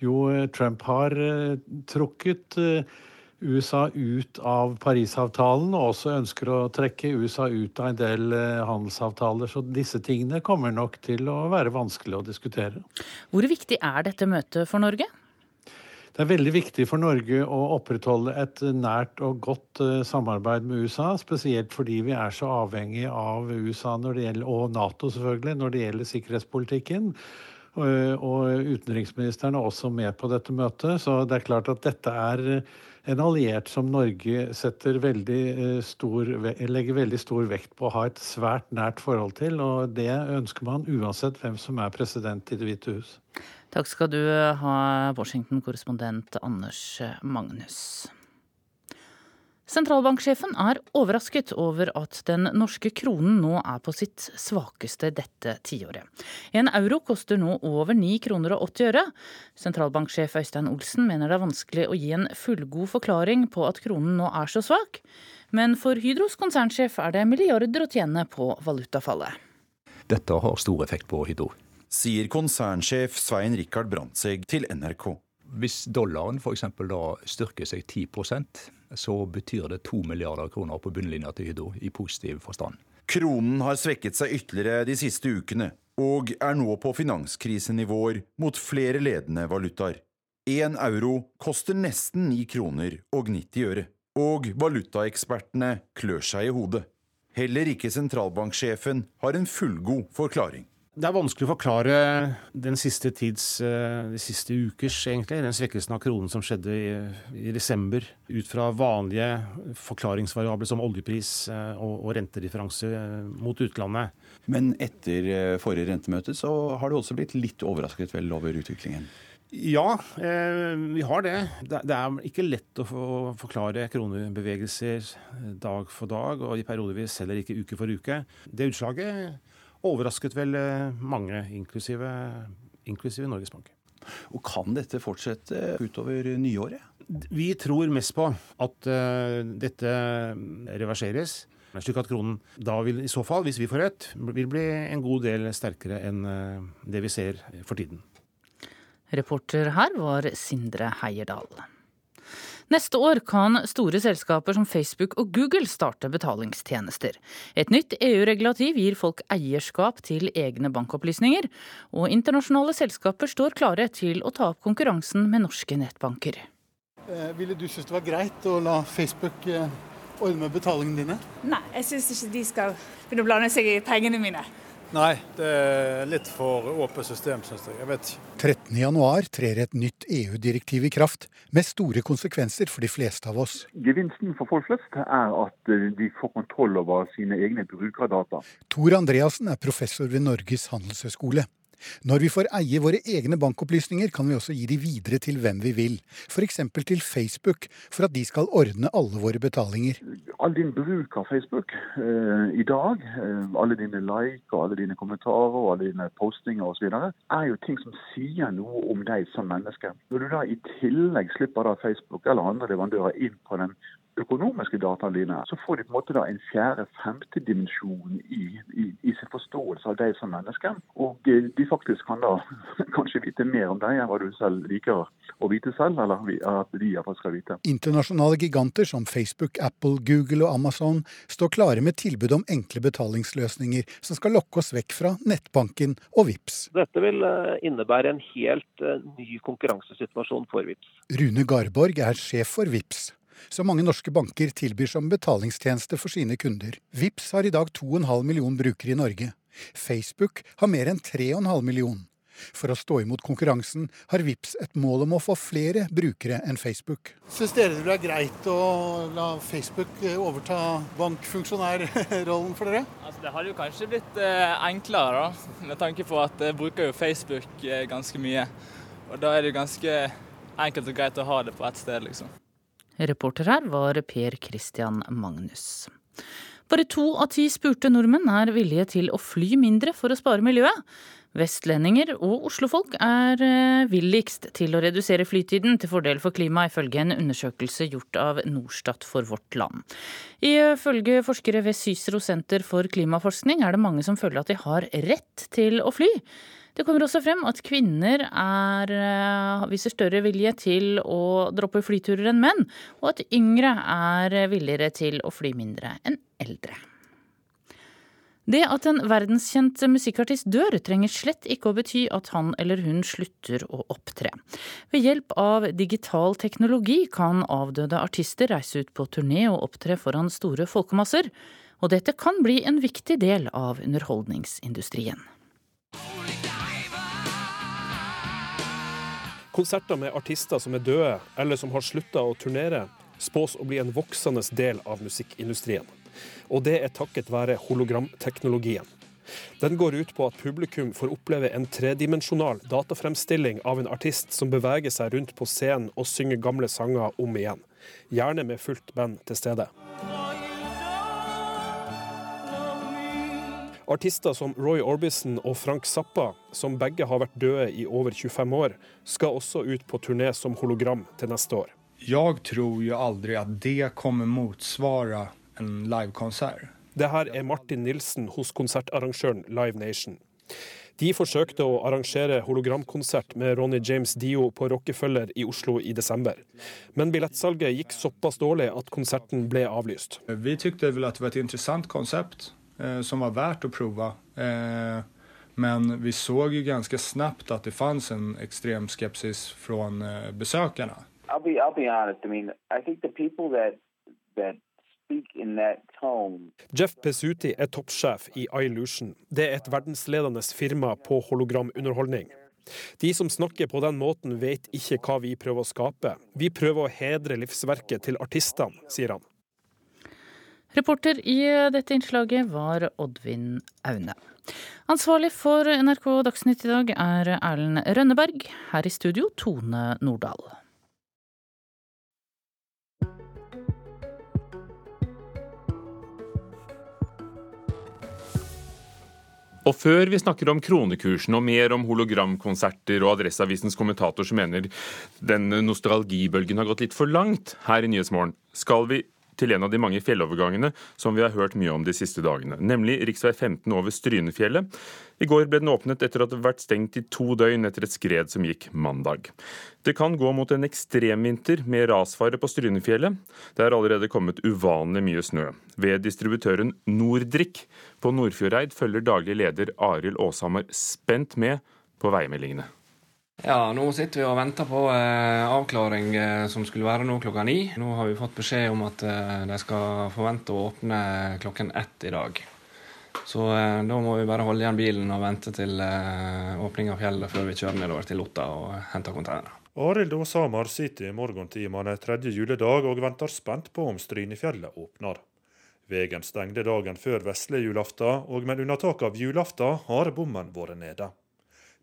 jo Trump har eh, trukket USA ut av Parisavtalen, og også ønsker å trekke USA ut av en del eh, handelsavtaler. Så disse tingene kommer nok til å være vanskelig å diskutere. Hvor viktig er dette møtet for Norge? Det er veldig viktig for Norge å opprettholde et nært og godt eh, samarbeid med USA. Spesielt fordi vi er så avhengig av USA gjelder, og Nato selvfølgelig når det gjelder sikkerhetspolitikken. Og utenriksministeren er også med på dette møtet, så det er klart at dette er en alliert som Norge veldig stor, legger veldig stor vekt på å ha et svært nært forhold til. Og det ønsker man uansett hvem som er president i Det hvite hus. Takk skal du ha, Washington-korrespondent Anders Magnus. Sentralbanksjefen er overrasket over at den norske kronen nå er på sitt svakeste dette tiåret. En euro koster nå over 9 kroner og 80 øre. Sentralbanksjef Øystein Olsen mener det er vanskelig å gi en fullgod forklaring på at kronen nå er så svak. Men for Hydros konsernsjef er det milliarder å tjene på valutafallet. Dette har stor effekt på Hydro. Sier konsernsjef Svein Rikard Brandtzæg til NRK. Hvis dollaren f.eks. da styrker seg 10% så betyr det 2 milliarder kroner på bunnlinja til Hydro, i positiv forstand. Kronen har svekket seg ytterligere de siste ukene, og er nå på finanskrisenivåer mot flere ledende valutaer. Én euro koster nesten 9 kroner og 90 øre, og valutaekspertene klør seg i hodet. Heller ikke sentralbanksjefen har en fullgod forklaring. Det er vanskelig å forklare den siste tids, eh, de siste ukers, egentlig, den svekkelsen av kronen som skjedde i, i desember, ut fra vanlige forklaringsvariabler som oljepris eh, og, og rentedifferanse eh, mot utlandet. Men etter forrige rentemøte så har du også blitt litt overrasket vel over utviklingen? Ja, vi har det. det. det. er ikke lett å forklare kronebevegelser dag for dag, og i periodevis heller ikke uke for uke. Det utslaget overrasket vel eh, mange, inklusive, inklusive Norges Bank. Og Kan dette fortsette utover nyåret? Vi tror mest på at uh, dette reverseres. Slik at kronen da vil i så fall, hvis vi får rett, vil bli en god del sterkere enn uh, det vi ser for tiden. Reporter her var Sindre Heierdal. Neste år kan store selskaper som Facebook og Google starte betalingstjenester. Et nytt EU-regulativ gir folk eierskap til egne bankopplysninger, og internasjonale selskaper står klare til å ta opp konkurransen med norske nettbanker. Eh, ville du synes det var greit å la Facebook eh, ordne betalingene dine? Nei, jeg synes ikke de skal begynne å blande seg i pengene mine. Nei, det er litt for åpent system, syns jeg. Jeg vet ikke. 13.1 trer et nytt EU-direktiv i kraft, med store konsekvenser for de fleste av oss. Gevinsten for folk flest er at de får kontroll over sine egne brukerdata. Tor Andreassen er professor ved Norges handelshøyskole. Når vi får eie våre egne bankopplysninger, kan vi også gi de videre til hvem vi vil, f.eks. til Facebook, for at de skal ordne alle våre betalinger. All din bruk av Facebook eh, i dag, eh, alle dine like og alle dine kommentarer og alle dine postinger osv., er jo ting som sier noe om deg som menneske. Når du da i tillegg slipper da Facebook eller andre leverandører inn på den økonomiske dataene dine, så får de på en måte da en fjerde-femte dimensjon i, i, i, sin forståelse av deg som menneske. Og eh, de faktisk kan da *laughs* kanskje vite mer om deg enn hva du selv liker å vite selv, eller at de iallfall skal vite. Internasjonale giganter som Facebook, Apple, Google og Amazon står klare med tilbud om enkle betalingsløsninger som skal lokke oss vekk fra nettbanken og VIPS. Dette vil eh, innebære en helt eh, ny konkurransesituasjon for VIPS. Rune Garborg er sjef for VIPS som mange norske banker tilbyr som betalingstjeneste for sine kunder. VIPS har i dag 2,5 million brukere i Norge. Facebook har mer enn 3,5 million. For å stå imot konkurransen har VIPS et mål om å få flere brukere enn Facebook. Syns dere det blir greit å la Facebook eh, overta bankfunksjonærrollen for dere? Altså, det hadde jo kanskje blitt eh, enklere, da, med tanke på at jeg bruker jo Facebook eh, ganske mye. Og da er det ganske enkelt og greit å ha det på ett sted, liksom. Reporter her var Per Christian Magnus. Bare to av ti spurte nordmenn er villige til å fly mindre for å spare miljøet. Vestlendinger og oslofolk er eh, villigst til å redusere flytiden til fordel for klimaet, ifølge en undersøkelse gjort av Norstat for vårt land. Ifølge forskere ved Cicero senter for klimaforskning er det mange som føler at de har rett til å fly. Det kommer også frem at kvinner er, eh, viser større vilje til å droppe flyturer enn menn, og at yngre er villigere til å fly mindre enn eldre. Det at en verdenskjent musikkartist dør, trenger slett ikke å bety at han eller hun slutter å opptre. Ved hjelp av digital teknologi kan avdøde artister reise ut på turné og opptre foran store folkemasser, og dette kan bli en viktig del av underholdningsindustrien. Konserter med artister som er døde, eller som har slutta å turnere, spås å bli en voksende del av musikkindustrien. Og det er takket være hologramteknologien. Den går ut på at publikum får oppleve en tredimensjonal datafremstilling av en artist som beveger seg rundt på scenen og synger gamle sanger om igjen. Gjerne med fullt band til stede. Artister som Roy Orbison og Frank Zappa, som begge har vært døde i over 25 år, skal også ut på turné som hologram til neste år. Jeg tror jo aldri at det kommer motsvare en livekonsert. Det her er Martin Nilsen hos konsertarrangøren Live Nation. De forsøkte å arrangere hologramkonsert med Ronny James Dio på Rockefeller i Oslo i desember. Men billettsalget gikk såpass dårlig at konserten ble avlyst. Vi syntes vel at det var et interessant konsept som var verdt å prøve. Eh, men vi så jo ganske snabbt at det fantes en ekstrem skepsis fra eh, besøkerne. I'll be I'll be honest. I mean, I think the people that that speak in that tone. Jeff Pesuti er toppsjef i iLution. Det er et verdensledende firma på hologramunderholdning. De som snakker på den måten, vet ikke hva vi prøver å skape. Vi prøver å hedre livsverket til artistene, sier han. Reporter i dette innslaget var Oddvin Aune. Ansvarlig for NRK Dagsnytt i dag er Erlend Rønneberg. Her i studio Tone Nordahl. Og før vi snakker om kronekursen og mer om hologramkonserter og Adresseavisens kommentator som mener den nostalgibølgen har gått litt for langt her i Nyhetsmorgen, skal vi til en av de mange fjellovergangene som vi har hørt mye om de siste dagene, nemlig rv. 15 over Strynefjellet. I går ble den åpnet etter at det har vært stengt i to døgn etter et skred som gikk mandag. Det kan gå mot en ekstremvinter med rasfare på Strynefjellet. Det er allerede kommet uvanlig mye snø. Ved distributøren Nordrik på Nordfjordeid følger daglig leder Arild Aashammer spent med på veimeldingene. Ja, nå sitter vi og venter på eh, avklaring eh, som skulle være nå klokka ni. Nå har vi fått beskjed om at eh, de skal forvente å åpne klokken ett i dag. Så eh, da må vi bare holde igjen bilen og vente til eh, åpning av fjellet før vi kjører nedover til Lotta og henter containere. Arild Åsamar sitter i morgentimene tredje juledag og venter spent på om Strynefjellet åpner. Vegen stengte dagen før vesle julaften, og med unntak av julaften har bommen vært nede.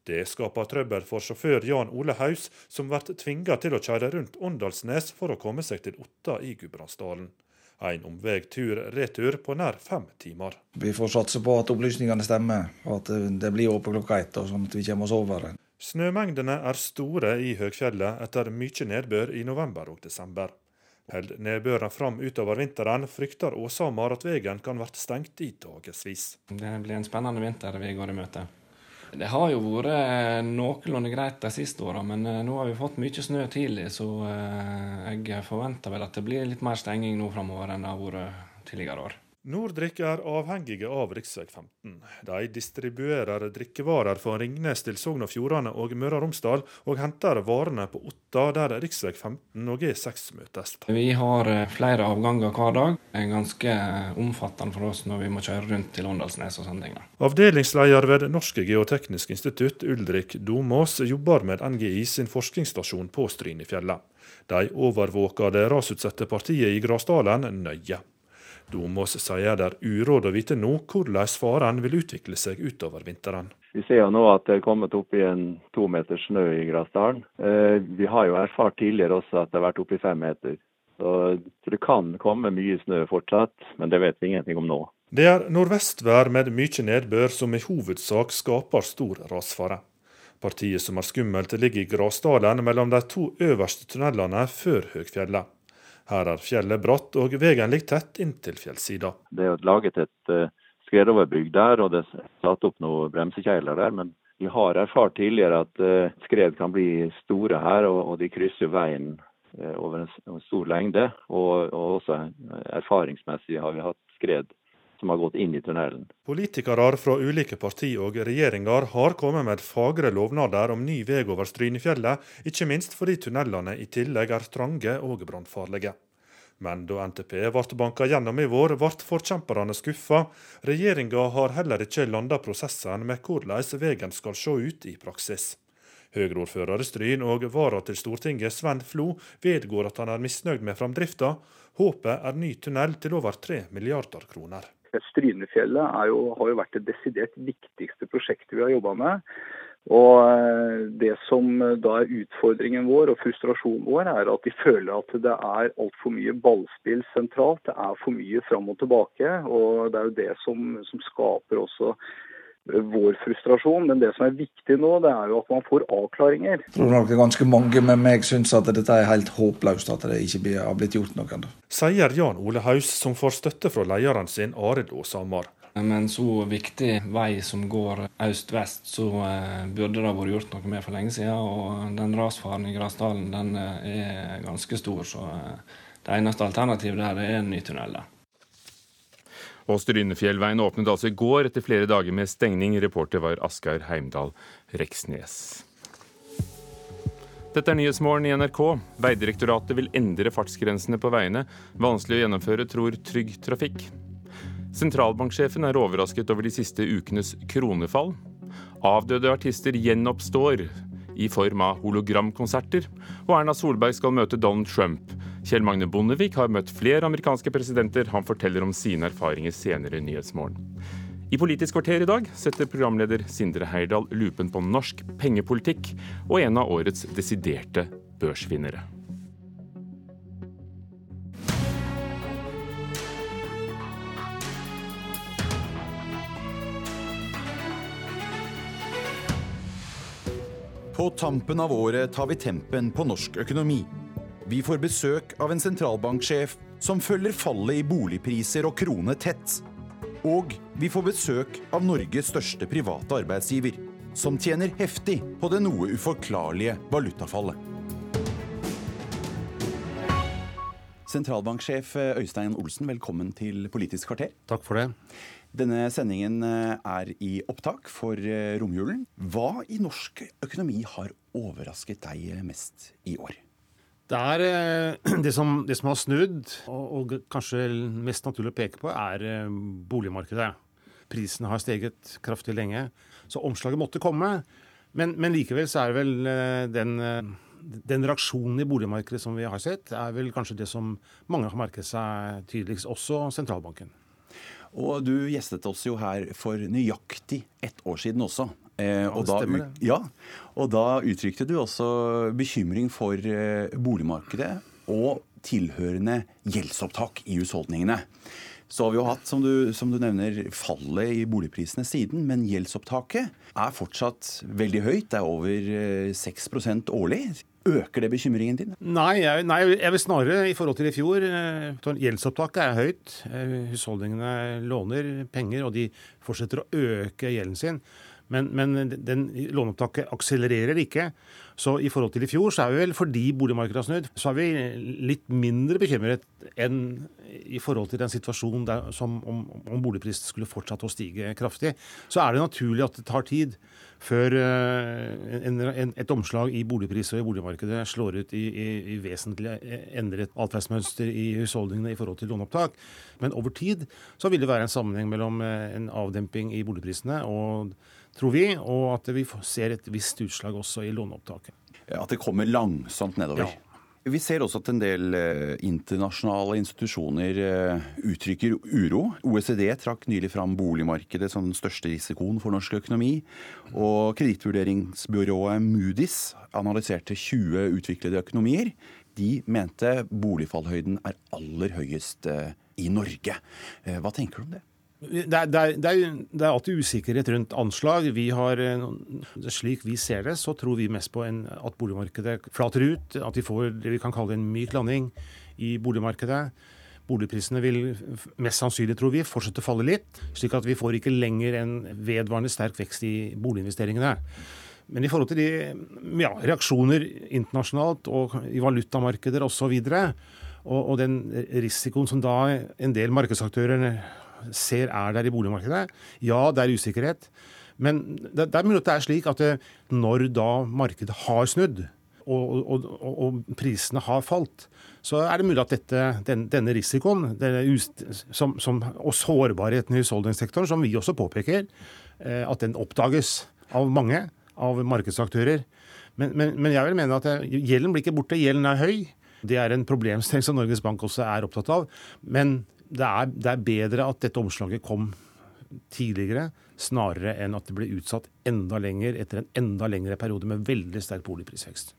Det skaper trøbbel for sjåfør Jan Ole Haus, som blir tvinga til å kjøre rundt Åndalsnes for å komme seg til Otta i Gudbrandsdalen. En omvei tur-retur på nær fem timer. Vi får satse på at opplysningene stemmer, og at det blir åpent klokka ett, sånn at vi kommer oss over. Snømengdene er store i høgfjellet etter mye nedbør i november og desember. Held nedbøren fram utover vinteren, frykter Åsamar at veien kan bli stengt i dagevis. Det blir en spennende vinter vi går i møte. Det har jo vært noenlunde greit de siste åra, men nå har vi fått mye snø tidlig, så jeg forventer vel at det blir litt mer stenging nå framover enn det har vært tidligere år. Norddrikk er avhengige av rv. 15. De distribuerer drikkevarer fra Ringnes til Sogn og Fjordane og Møre og Romsdal, og henter varene på Otta, der rv. 15 og E6 møtes. Vi har flere avganger hver dag. Det er ganske omfattende for oss når vi må kjøre rundt til Åndalsnes og sånne ting. Avdelingsleder ved Norske geoteknisk institutt, Ulrik Domås, jobber med NGI sin forskningsstasjon på Strynefjellet. De overvåker det rasutsatte partiet i Grasdalen nøye. Domås sier det er uråd å vite nå hvordan faren vil utvikle seg utover vinteren. Vi ser jo nå at det er kommet opp i en to meter snø i Grasdalen. Vi har jo erfart tidligere også at det har vært opp i fem meter. Så det kan komme mye snø fortsatt, men det vet vi ingenting om nå. Det er nordvestvær med mye nedbør som i hovedsak skaper stor rasfare. Partiet som er skummelt ligger i Grasdalen mellom de to øverste tunnelene før Høgfjellet. Her er fjellet bratt, og veien ligger tett inntil fjellsida. Det er laget et uh, skredoverbygg der, og det er satt opp noen bremsekjegler der. Men vi har erfart tidligere at uh, skred kan bli store her, og, de krysser veien uh, over en, stor lengde. Og også erfaringsmessig har vi hatt skred som har gått inn i tunnelen. Politikere fra ulike partier og regjeringer har kommet med fagre lovnader om ny vei over Strynefjellet, ikke minst fordi tunnelene i tillegg er trange og brannfarlige. Men da NTP ble banka gjennom i vår, ble forkjemperne skuffa. Regjeringa har heller ikke landa prosessen med hvordan veien skal se ut i praksis. Høyre-ordfører i Stryn og vara til Stortinget Sven Flo vedgår at han er misnøyd med framdrifta. Håpet er ny tunnel til over 3 milliarder kroner. Strynefjellet jo, har jo vært det desidert viktigste prosjektet vi har jobba med. Og eh, Det som eh, da er utfordringen vår og frustrasjonen vår, er at de føler at det er altfor mye ballspill sentralt. Det er for mye fram og tilbake. og Det er jo det som, som skaper også vår frustrasjon. Men det som er viktig nå, det er jo at man får avklaringer. Jeg tror nok det er ganske mange med meg syns at dette er helt håpløst, at det ikke har blitt gjort noe ennå. Sier Jan Ole Haus, som får støtte fra lederen sin Arild Åshamar. Med en så viktig vei som går øst-vest, så eh, burde det ha vært gjort noe med for lenge siden. Og den rasfaren i Grasdalen den eh, er ganske stor, så eh, det eneste alternativet der er en ny tunnel. Og Strynefjellveien åpnet altså i går etter flere dager med stengning. Reporter var Asgeir Heimdal Reksnes. Dette er Nyhetsmorgen i NRK. Veidirektoratet vil endre fartsgrensene på veiene. Vanskelig å gjennomføre, tror Trygg Trafikk. Sentralbanksjefen er overrasket over de siste ukenes kronefall. Avdøde artister gjenoppstår i form av hologramkonserter. Og Erna Solberg skal møte Donald Trump. Kjell Magne Bondevik har møtt flere amerikanske presidenter. Han forteller om sine erfaringer senere i Nyhetsmorgen. I Politisk kvarter i dag setter programleder Sindre Heirdal lupen på norsk pengepolitikk og en av årets desiderte børsvinnere. På tampen av året tar vi tempen på norsk økonomi. Vi får besøk av en sentralbanksjef som følger fallet i boligpriser og krone tett. Og vi får besøk av Norges største private arbeidsgiver, som tjener heftig på det noe uforklarlige valutafallet. Sentralbanksjef Øystein Olsen, velkommen til Politisk kvarter. Takk for det. Denne sendingen eh, er i opptak for eh, romjulen. Hva i norsk økonomi har overrasket deg mest i år? Det er eh, *clears throat* det som, det som har snudd, og, og, kanskje mest naturlig å peke på, er boligmarkedet. Prisen har steget kraftig lenge, så omslaget måtte komme. Men, men likevel så er det vel den, den reaksjonen i boligmarkedet som vi har sett, er vel kanskje det som mange har merket seg tydeligst, også sentralbanken. Og du gjestet oss jo her for nøyaktig ett år siden også. Eh, og, da. Ja, og da uttrykte du også bekymring for eh, boligmarkedet og tilhørende gjeldsopptak i husholdningene. Så har vi jo hatt, som du, som du, nevner, fallet i boligprisene siden, men gjeldsopptaket er fortsatt veldig høyt. Det er over 6 eh, årlig. Øker det bekymringen din? Nei, jeg, nei, jeg vil snarere i forhold til i fjor. Eh, gjeldsopptaket er høyt. Eh, husholdningene låner penger, og de fortsetter å øke gjelden sin. Men, men den låneopptaket akselererer ikke. Så i forhold til i fjor, så er vi vel fordi boligmarkedet har snudd, så er vi litt mindre bekymret enn i forhold til den situasjonen der, som om, om boligprisen skulle fortsatt å stige kraftig. Så er det naturlig at det tar tid før eh, en, en, et omslag i boligpris og i boligmarkedet slår ut i, i, i vesentlig endret atferdsmønster i husholdningene i forhold til låneopptak. Men over tid så vil det være en sammenheng mellom eh, en avdemping i boligprisene og tror vi, og at vi ser et visst utslag også i låneopptaket. At det kommer langsomt nedover? Ja. Vi ser også at en del eh, internasjonale institusjoner eh, uttrykker uro. OECD trakk nylig fram boligmarkedet som den største risikoen for norsk økonomi. Og kredittvurderingsbyrået Moody's analyserte 20 utviklede økonomier. De mente boligfallhøyden er aller høyest eh, i Norge. Hva tenker du om det? Det er, det, er, det, er, alltid usikkerhet rundt anslag. Vi har, eh, slik vi ser det, så tror vi mest på en, at boligmarkedet flater ut. At vi får det vi kan kalle en myk landing i boligmarkedet. Boligprisene vil mest sannsynlig, tror vi, fortsette å falle litt. Slik at vi får ikke lenger en vedvarende sterk vekst i boliginvesteringene. Men i forhold til de ja, reaksjoner internasjonalt og i valutamarkeder osv., og, og den risikoen som da en del markedsaktører ser er der i boligmarkedet. Ja, det er usikkerhet. Men det, det er mulig at det er slik at det, når da markedet har snudd, og, og, og, og, prisene har falt, så er det mulig at dette, den, denne risikoen som, som, og sårbarheten i husholdningssektoren, som vi også påpeker, eh, at den oppdages av mange av markedsaktører. Men, men, men, jeg vil mene at gjelden blir ikke borte. Gjelden er høy. Det er en problemstilling som Norges Bank også er opptatt av. Men det er, det er bedre at dette omslaget kom tidligere, snarere enn at det ble utsatt enda lenger etter en enda lengre periode med veldig sterk boligprisvekst.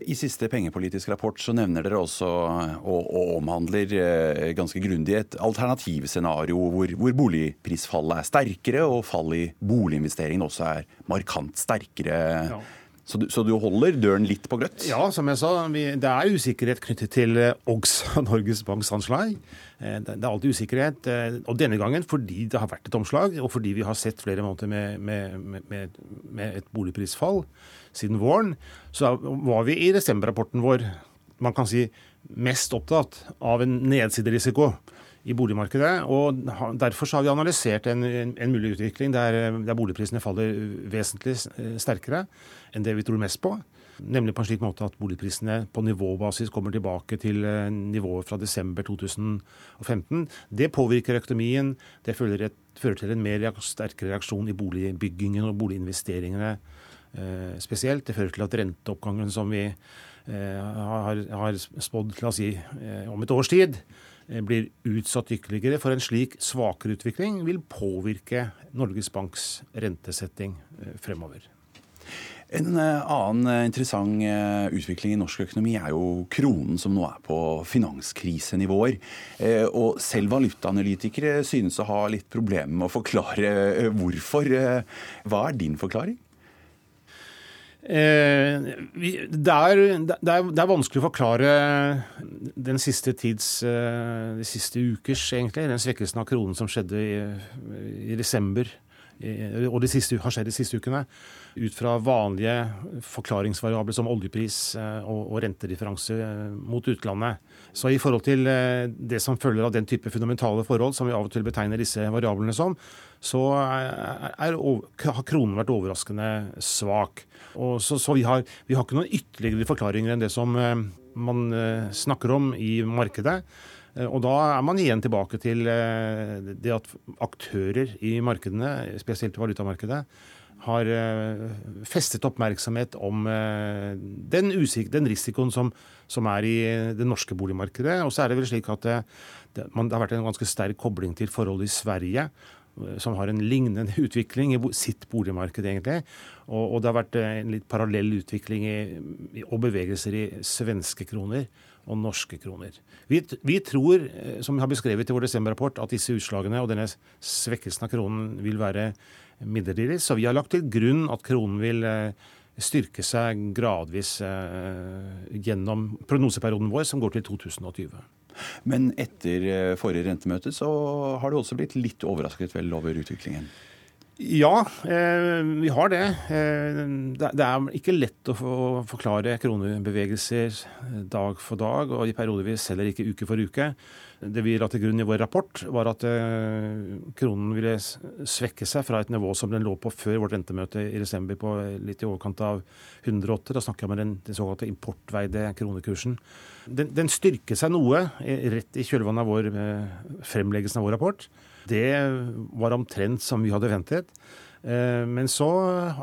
I siste pengepolitisk rapport så nevner dere også og, og omhandler eh, ganske grundig et alternativscenario hvor, hvor boligprisfallet er sterkere og fallet i boliginvesteringene også er markant sterkere. Ja. Så du, så du, holder døren litt på gløtt? Ja, som jeg sa. Vi, det er usikkerhet knyttet til eh, OGS, Norges Banks anslag. Eh, det er alltid usikkerhet. Eh, og denne gangen fordi det har vært et omslag, og fordi vi har sett flere måneder med, med, med, med et boligprisfall siden våren, så var vi i desemberrapporten vår man kan si mest opptatt av en nedsiderisiko i boligmarkedet. og Derfor har vi analysert en, en, mulig utvikling der, der, boligprisene faller vesentlig sterkere enn det vi tror mest på. Nemlig på en slik måte at boligprisene på nivåbasis kommer tilbake til eh, nivået fra desember 2015. Det påvirker økonomien. Det fører, et, fører til en mer sterkere reaksjon i boligbyggingen og boliginvesteringene eh, spesielt. Det fører til at renteoppgangen som vi eh, har, har spådd si, eh, om et års tid, Eh, blir utsatt ytterligere for en slik svakere utvikling, vil påvirke Norges Banks rentesetting eh, fremover. En eh, annen interessant utvikling i norsk økonomi er jo kronen, som nå er på finanskrisenivåer. Og selv valutaanalytikere synes å ha litt problemer med å forklare hvorfor. Hva er din forklaring? Eh, det, er, det, er, det, er, vanskelig å forklare den siste tids, eh, de siste ukers, egentlig, den svekkelsen av kronen som skjedde i, i desember og de siste, har skjedd de siste ukene, ut fra vanlige forklaringsvariabler som oljepris eh, og, rentedifferanse mot utlandet. Så i forhold til det som følger av den type fundamentale forhold, som vi av og til betegner disse variablene som, så er, har kronen vært overraskende svak. Og så, så vi, har, vi, har, ikke noen ytterligere forklaringer enn det som eh, man eh, snakker om i markedet. Eh, og da er man igjen tilbake til det at aktører i markedene, spesielt valutamarkedet, har festet oppmerksomhet om den, usik den risikoen som, som, er i det norske boligmarkedet. Og så er det vel slik at det, det, man, det har vært en ganske sterk kobling til forholdet i Sverige som har en lignende *laughs* utvikling i sitt boligmarked, egentlig. Og, og det har vært eh, en litt parallell utvikling i, og bevegelser i svenske kroner og norske kroner. Vi, vi, tror, eh, som vi har beskrevet i vår desemberrapport, at disse utslagene og denne svekkelsen av kronen vil være midlertidig. Så vi har lagt til grunn at kronen vil eh, styrke seg gradvis gjennom prognoseperioden vår, som går til 2020. Men etter eh, forrige rentemøte så har du også blitt litt overrasket vel over utviklingen? Ja, eh, vi har det. Eh, det er ikke lett å forklare kronebevegelser dag for dag, og i periodevis heller ikke uke for uke. Det vi la til grunn i vår rapport, var at kronen ville svekke seg fra et nivå som den lå på før vårt rentemøte i desember, på litt i overkant av 108. Da snakker jeg om den, den såkalte importveide kronekursen. Den, den styrker seg noe rett i kjølvannet av vår fremleggelsen av vår rapport. Det var omtrent som vi hadde ventet. Eh, men så,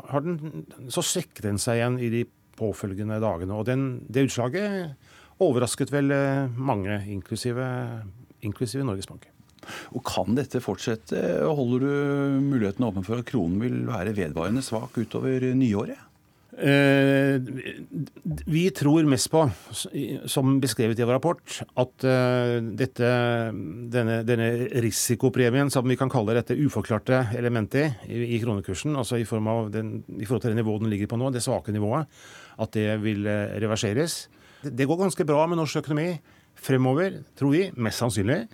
har den, så svekket den seg igjen i de påfølgende dagene. Og den, det utslaget overrasket vel eh, mange, inklusive, inklusive Norges Bank. Og Kan dette fortsette? Holder du muligheten åpen for at kronen vil være vedvarende svak utover nyåret? Eh, vi tror mest på, som beskrevet i vår rapport, at eh, dette, denne, denne, risikopremien, som vi kan kalle dette uforklarte elementet i, i kronekursen, altså i, den, i, forhold til det nivået den ligger på nå, det svake nivået, at det vil eh, reverseres. Det går ganske bra med norsk økonomi fremover, tror vi, mest sannsynlig.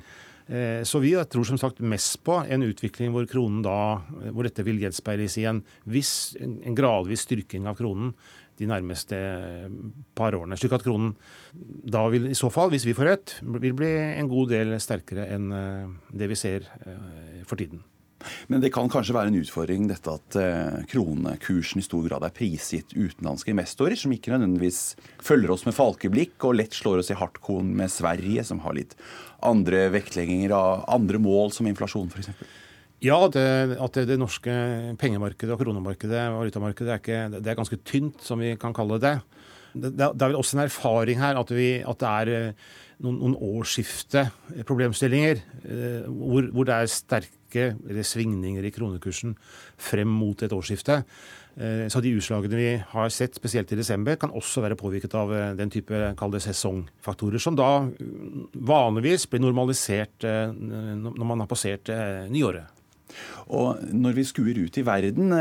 Eh, så vi tror som sagt mest på en utvikling hvor kronen da, hvor dette vil gjenspeiles i en, viss, en gradvis styrking av kronen de nærmeste par årene. Slik at kronen da vil i så fall, hvis vi får rett, vil bli en god del sterkere enn eh, det vi ser eh, for tiden. Men det kan kanskje være en utfordring dette at kronekursen i stor grad er prisgitt utenlandske investorer, som ikke nødvendigvis følger oss med falkeblikk og lett slår oss i hardkorn med Sverige, som har litt andre vektlegginger av andre mål, som inflasjon f.eks.? Ja, det, at det, det, norske pengemarkedet og kronemarkedet og valutamarkedet er, ikke, det er ganske tynt, som vi kan kalle det. Det, det er vel også en erfaring her at, vi, at det er eh, noen, noen årsskifteproblemstillinger eh, hvor, hvor, det er sterke svingninger i kronekursen frem mot et årsskifte. Eh, så de utslagene vi har sett, spesielt i desember, kan også være påvirket av eh, den type det sesongfaktorer, som da mm, vanligvis blir normalisert eh, når man har passert nyåret. Og når vi skuer ut i verden,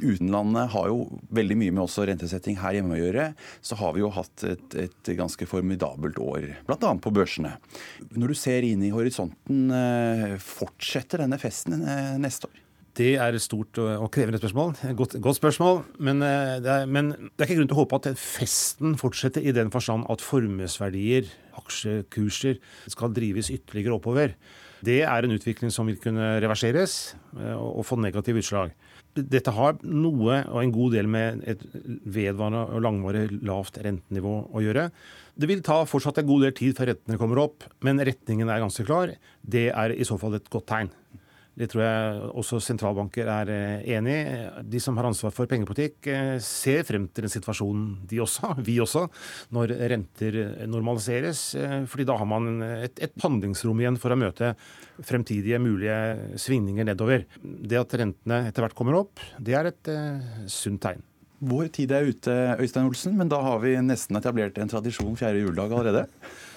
utenlandet har jo veldig mye med også rentesetting her hjemme å gjøre, så har vi jo hatt et, et ganske formidabelt år, bl.a. på børsene. Når du ser inn i horisonten, fortsetter denne festen neste år? Det er et stort og krevende spørsmål. Godt, godt spørsmål. Men det, er, men det, er, ikke grunn til å håpe at festen fortsetter i den forstand at formuesverdier, aksjekurser, skal drives ytterligere oppover. Det er en utvikling som vil kunne reverseres og få negative utslag. Dette har noe og en god del med et vedvarende og langvarig lavt rentenivå å gjøre. Det vil ta fortsatt en god del tid før rentene kommer opp, men retningen er ganske klar. Det er i så fall et godt tegn. Det tror jeg også sentralbanker er eh, enig i. De som har ansvar for pengepolitikk, eh, ser frem til den situasjonen de også, vi også, når renter normaliseres. Eh, fordi da har man et, et handlingsrom igjen for å møte fremtidige mulige svingninger nedover. Det at rentene etter hvert kommer opp, det er et uh, sunt tegn. Vår tid er ute, Øystein Olsen, men da har vi nesten etablert en tradisjon fjerde juledag allerede.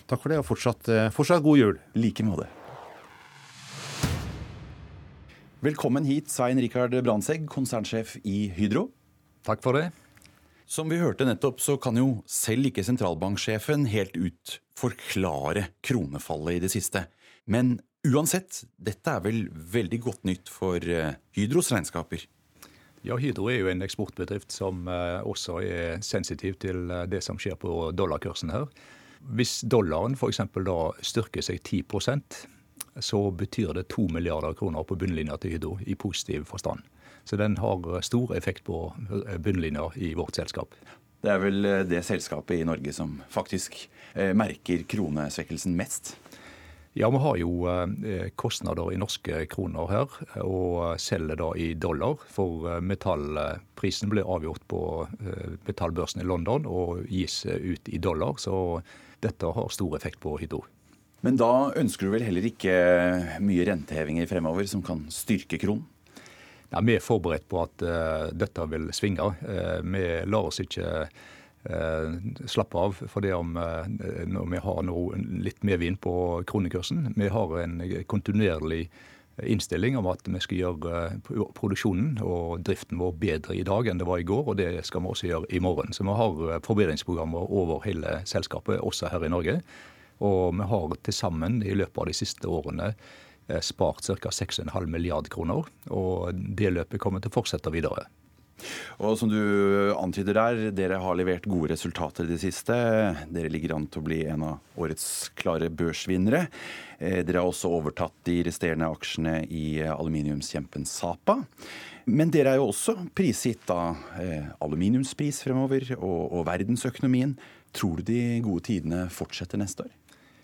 Takk for det, og fortsatt, fortsatt god jul. like måte. Velkommen hit, Svein Rikard Brandtzæg, konsernsjef i Hydro. Takk for det. Som vi hørte nettopp, så kan jo selv ikke sentralbanksjefen helt ut forklare kronefallet i det siste. Men uansett, dette er vel veldig godt nytt for eh, Hydros regnskaper? Ja, Hydro er jo en eksportbedrift som eh, også er sensitiv til eh, det som skjer på dollarkursen her. Hvis dollaren f.eks. da styrker seg 10 så betyr det to milliarder kroner på bunnlinja til Hydro i positiv forstand. Så den har stor effekt på bunnlinja i vårt selskap. Det er vel eh, det selskapet i Norge som faktisk eh, merker kronesvekkelsen mest? Ja, vi har jo eh, kostnader i norske kroner her, og selger da i dollar. For metallprisen ble avgjort på metallbørsen i London og gis ut i dollar. Så dette har stor effekt på Hydro. Men da ønsker du vel heller ikke mye rentehevinger fremover som kan styrke kronen? Ja, vi er forberedt på at uh, dette vil svinge. Uh, vi lar oss ikke uh, slappe av for det om vi har noe, litt medvind på kronekursen. Vi har en kontinuerlig innstilling om at vi skal gjøre produksjonen og driften vår bedre i dag enn det var i går, og det skal vi også gjøre i morgen. Så vi har forbedringsprogrammer over hele selskapet, også her i Norge. Og vi har til sammen i løpet av de siste årene eh, spart ca. 6,5 milliard kroner. Og det løpet kommer til å fortsette videre. Og som du antyder der, dere har levert gode resultater i det siste. Dere ligger an til å bli en av årets klare børsvinnere. Eh, dere har også overtatt de resterende aksjene i aluminiumskjempen Sapa. Men dere er jo også prisgitt av eh, aluminiumspris fremover og, og verdensøkonomien. Tror du de gode tidene fortsetter neste år?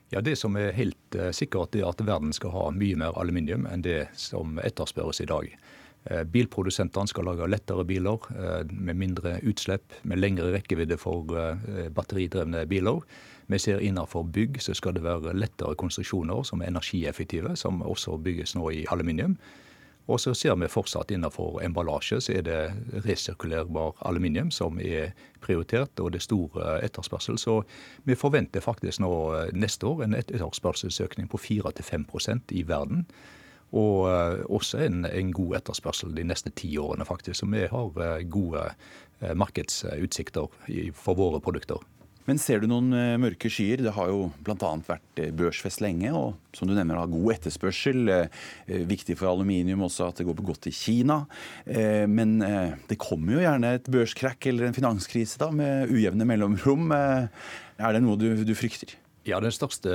Ja, Det som er helt uh, sikkert, er at verden skal ha mye mer aluminium enn det som etterspørres i dag. Uh, bilprodusentene skal lage lettere biler uh, med mindre utslipp, med lengre rekkevidde for batteridrevne biler. Vi ser innenfor bygg så skal det være lettere konstruksjoner som er energieffektive, som også bygges nå i aluminium. Og så ser vi fortsatt innenfor emballasje så er det resirkulerbar aluminium som er prioritert, og det er stor etterspørsel. Så vi forventer faktisk nå eh, neste år en etterspørselsøkning på 4-5% i verden. Og eh, også en, en, god etterspørsel de neste ti årene, faktisk. Så vi har eh, gode markedsutsikter for våre produkter. Men ser du noen eh, mørke skyer? Det har jo bl.a. vært eh, børsfest lenge, og som du nevner har god etterspørsel. Eh, viktig for aluminium også at det går godt i Kina. Men det kommer jo gjerne et børskrakk eller en finanskrise da, med ujevne mellomrom. Er det noe du, du frykter? Ja, Den største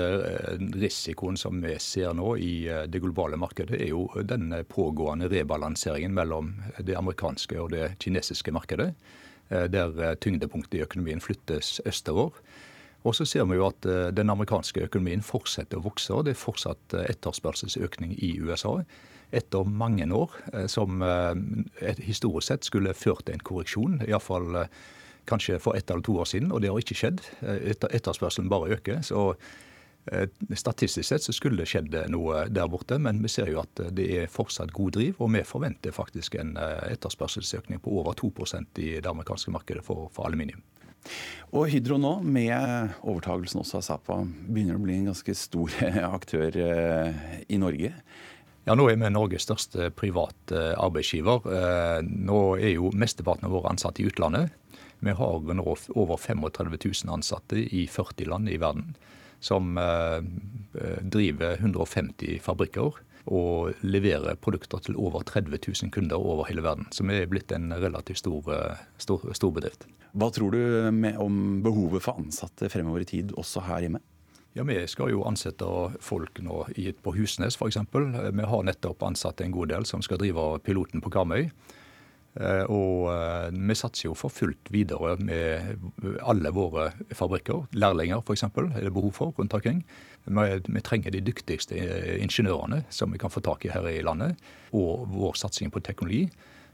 risikoen som vi ser nå i det globale markedet, er jo den pågående rebalanseringen mellom det amerikanske og det kinesiske markedet. Eh, der eh, tyngdepunktet i økonomien flyttes østover. Og så ser vi jo at eh, den amerikanske økonomien fortsetter å vokse. og Det er fortsatt etterspørselsøkning i USA. etter mange år som historisk sett skulle ført til en korreksjon. Iallfall kanskje for ett eller to år siden, og det har ikke skjedd. Etterspørselen bare øker. så Statistisk sett så skulle det skjedd noe der borte, men vi ser jo at det er fortsatt god driv. Og vi forventer faktisk en etterspørselsøkning på over 2% i det amerikanske markedet for, for aluminium. Og Hydro nå, med overtagelsen også av Sapa, begynner å bli en ganske stor *laughs* aktør eh, i Norge. Ja, Nå er vi Norges største private arbeidsgiver. Eh, nå er jo mesteparten av våre ansatte i utlandet. Vi har nå over 35 000 ansatte i 40 land i verden som eh, driver 150 fabrikker og leverer produkter til over 30 000 kunder over hele verden. Så vi er blitt en relativt stor, stor, stor bedrift. Hva tror du om behovet for ansatte fremover i tid, også her hjemme? Ja, Vi skal jo ansette folk nå på Husnes f.eks. Vi har nettopp ansatt en god del som skal drive piloten på Karmøy. Eh, og eh, vi satser jo for fullt videre med alle våre fabrikker. Lærlinger f.eks. er det behov for rundt omkring. Vi trenger de dyktigste ingeniørene som vi kan få tak i her i landet. Og vår satsing på teknologi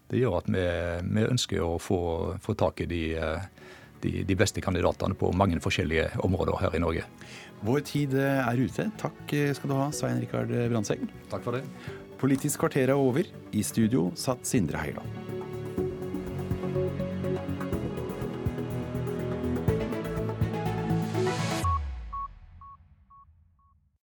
det gjør at vi, vi ønsker å få, få tak i de, de, de, beste kandidatene på mange forskjellige områder her i Norge. Vår tid er ute. Takk skal du ha, Svein Rikard Brandtzæg. Takk for det. Politisk kvarter er over. I studio satt Sindre Heierdal.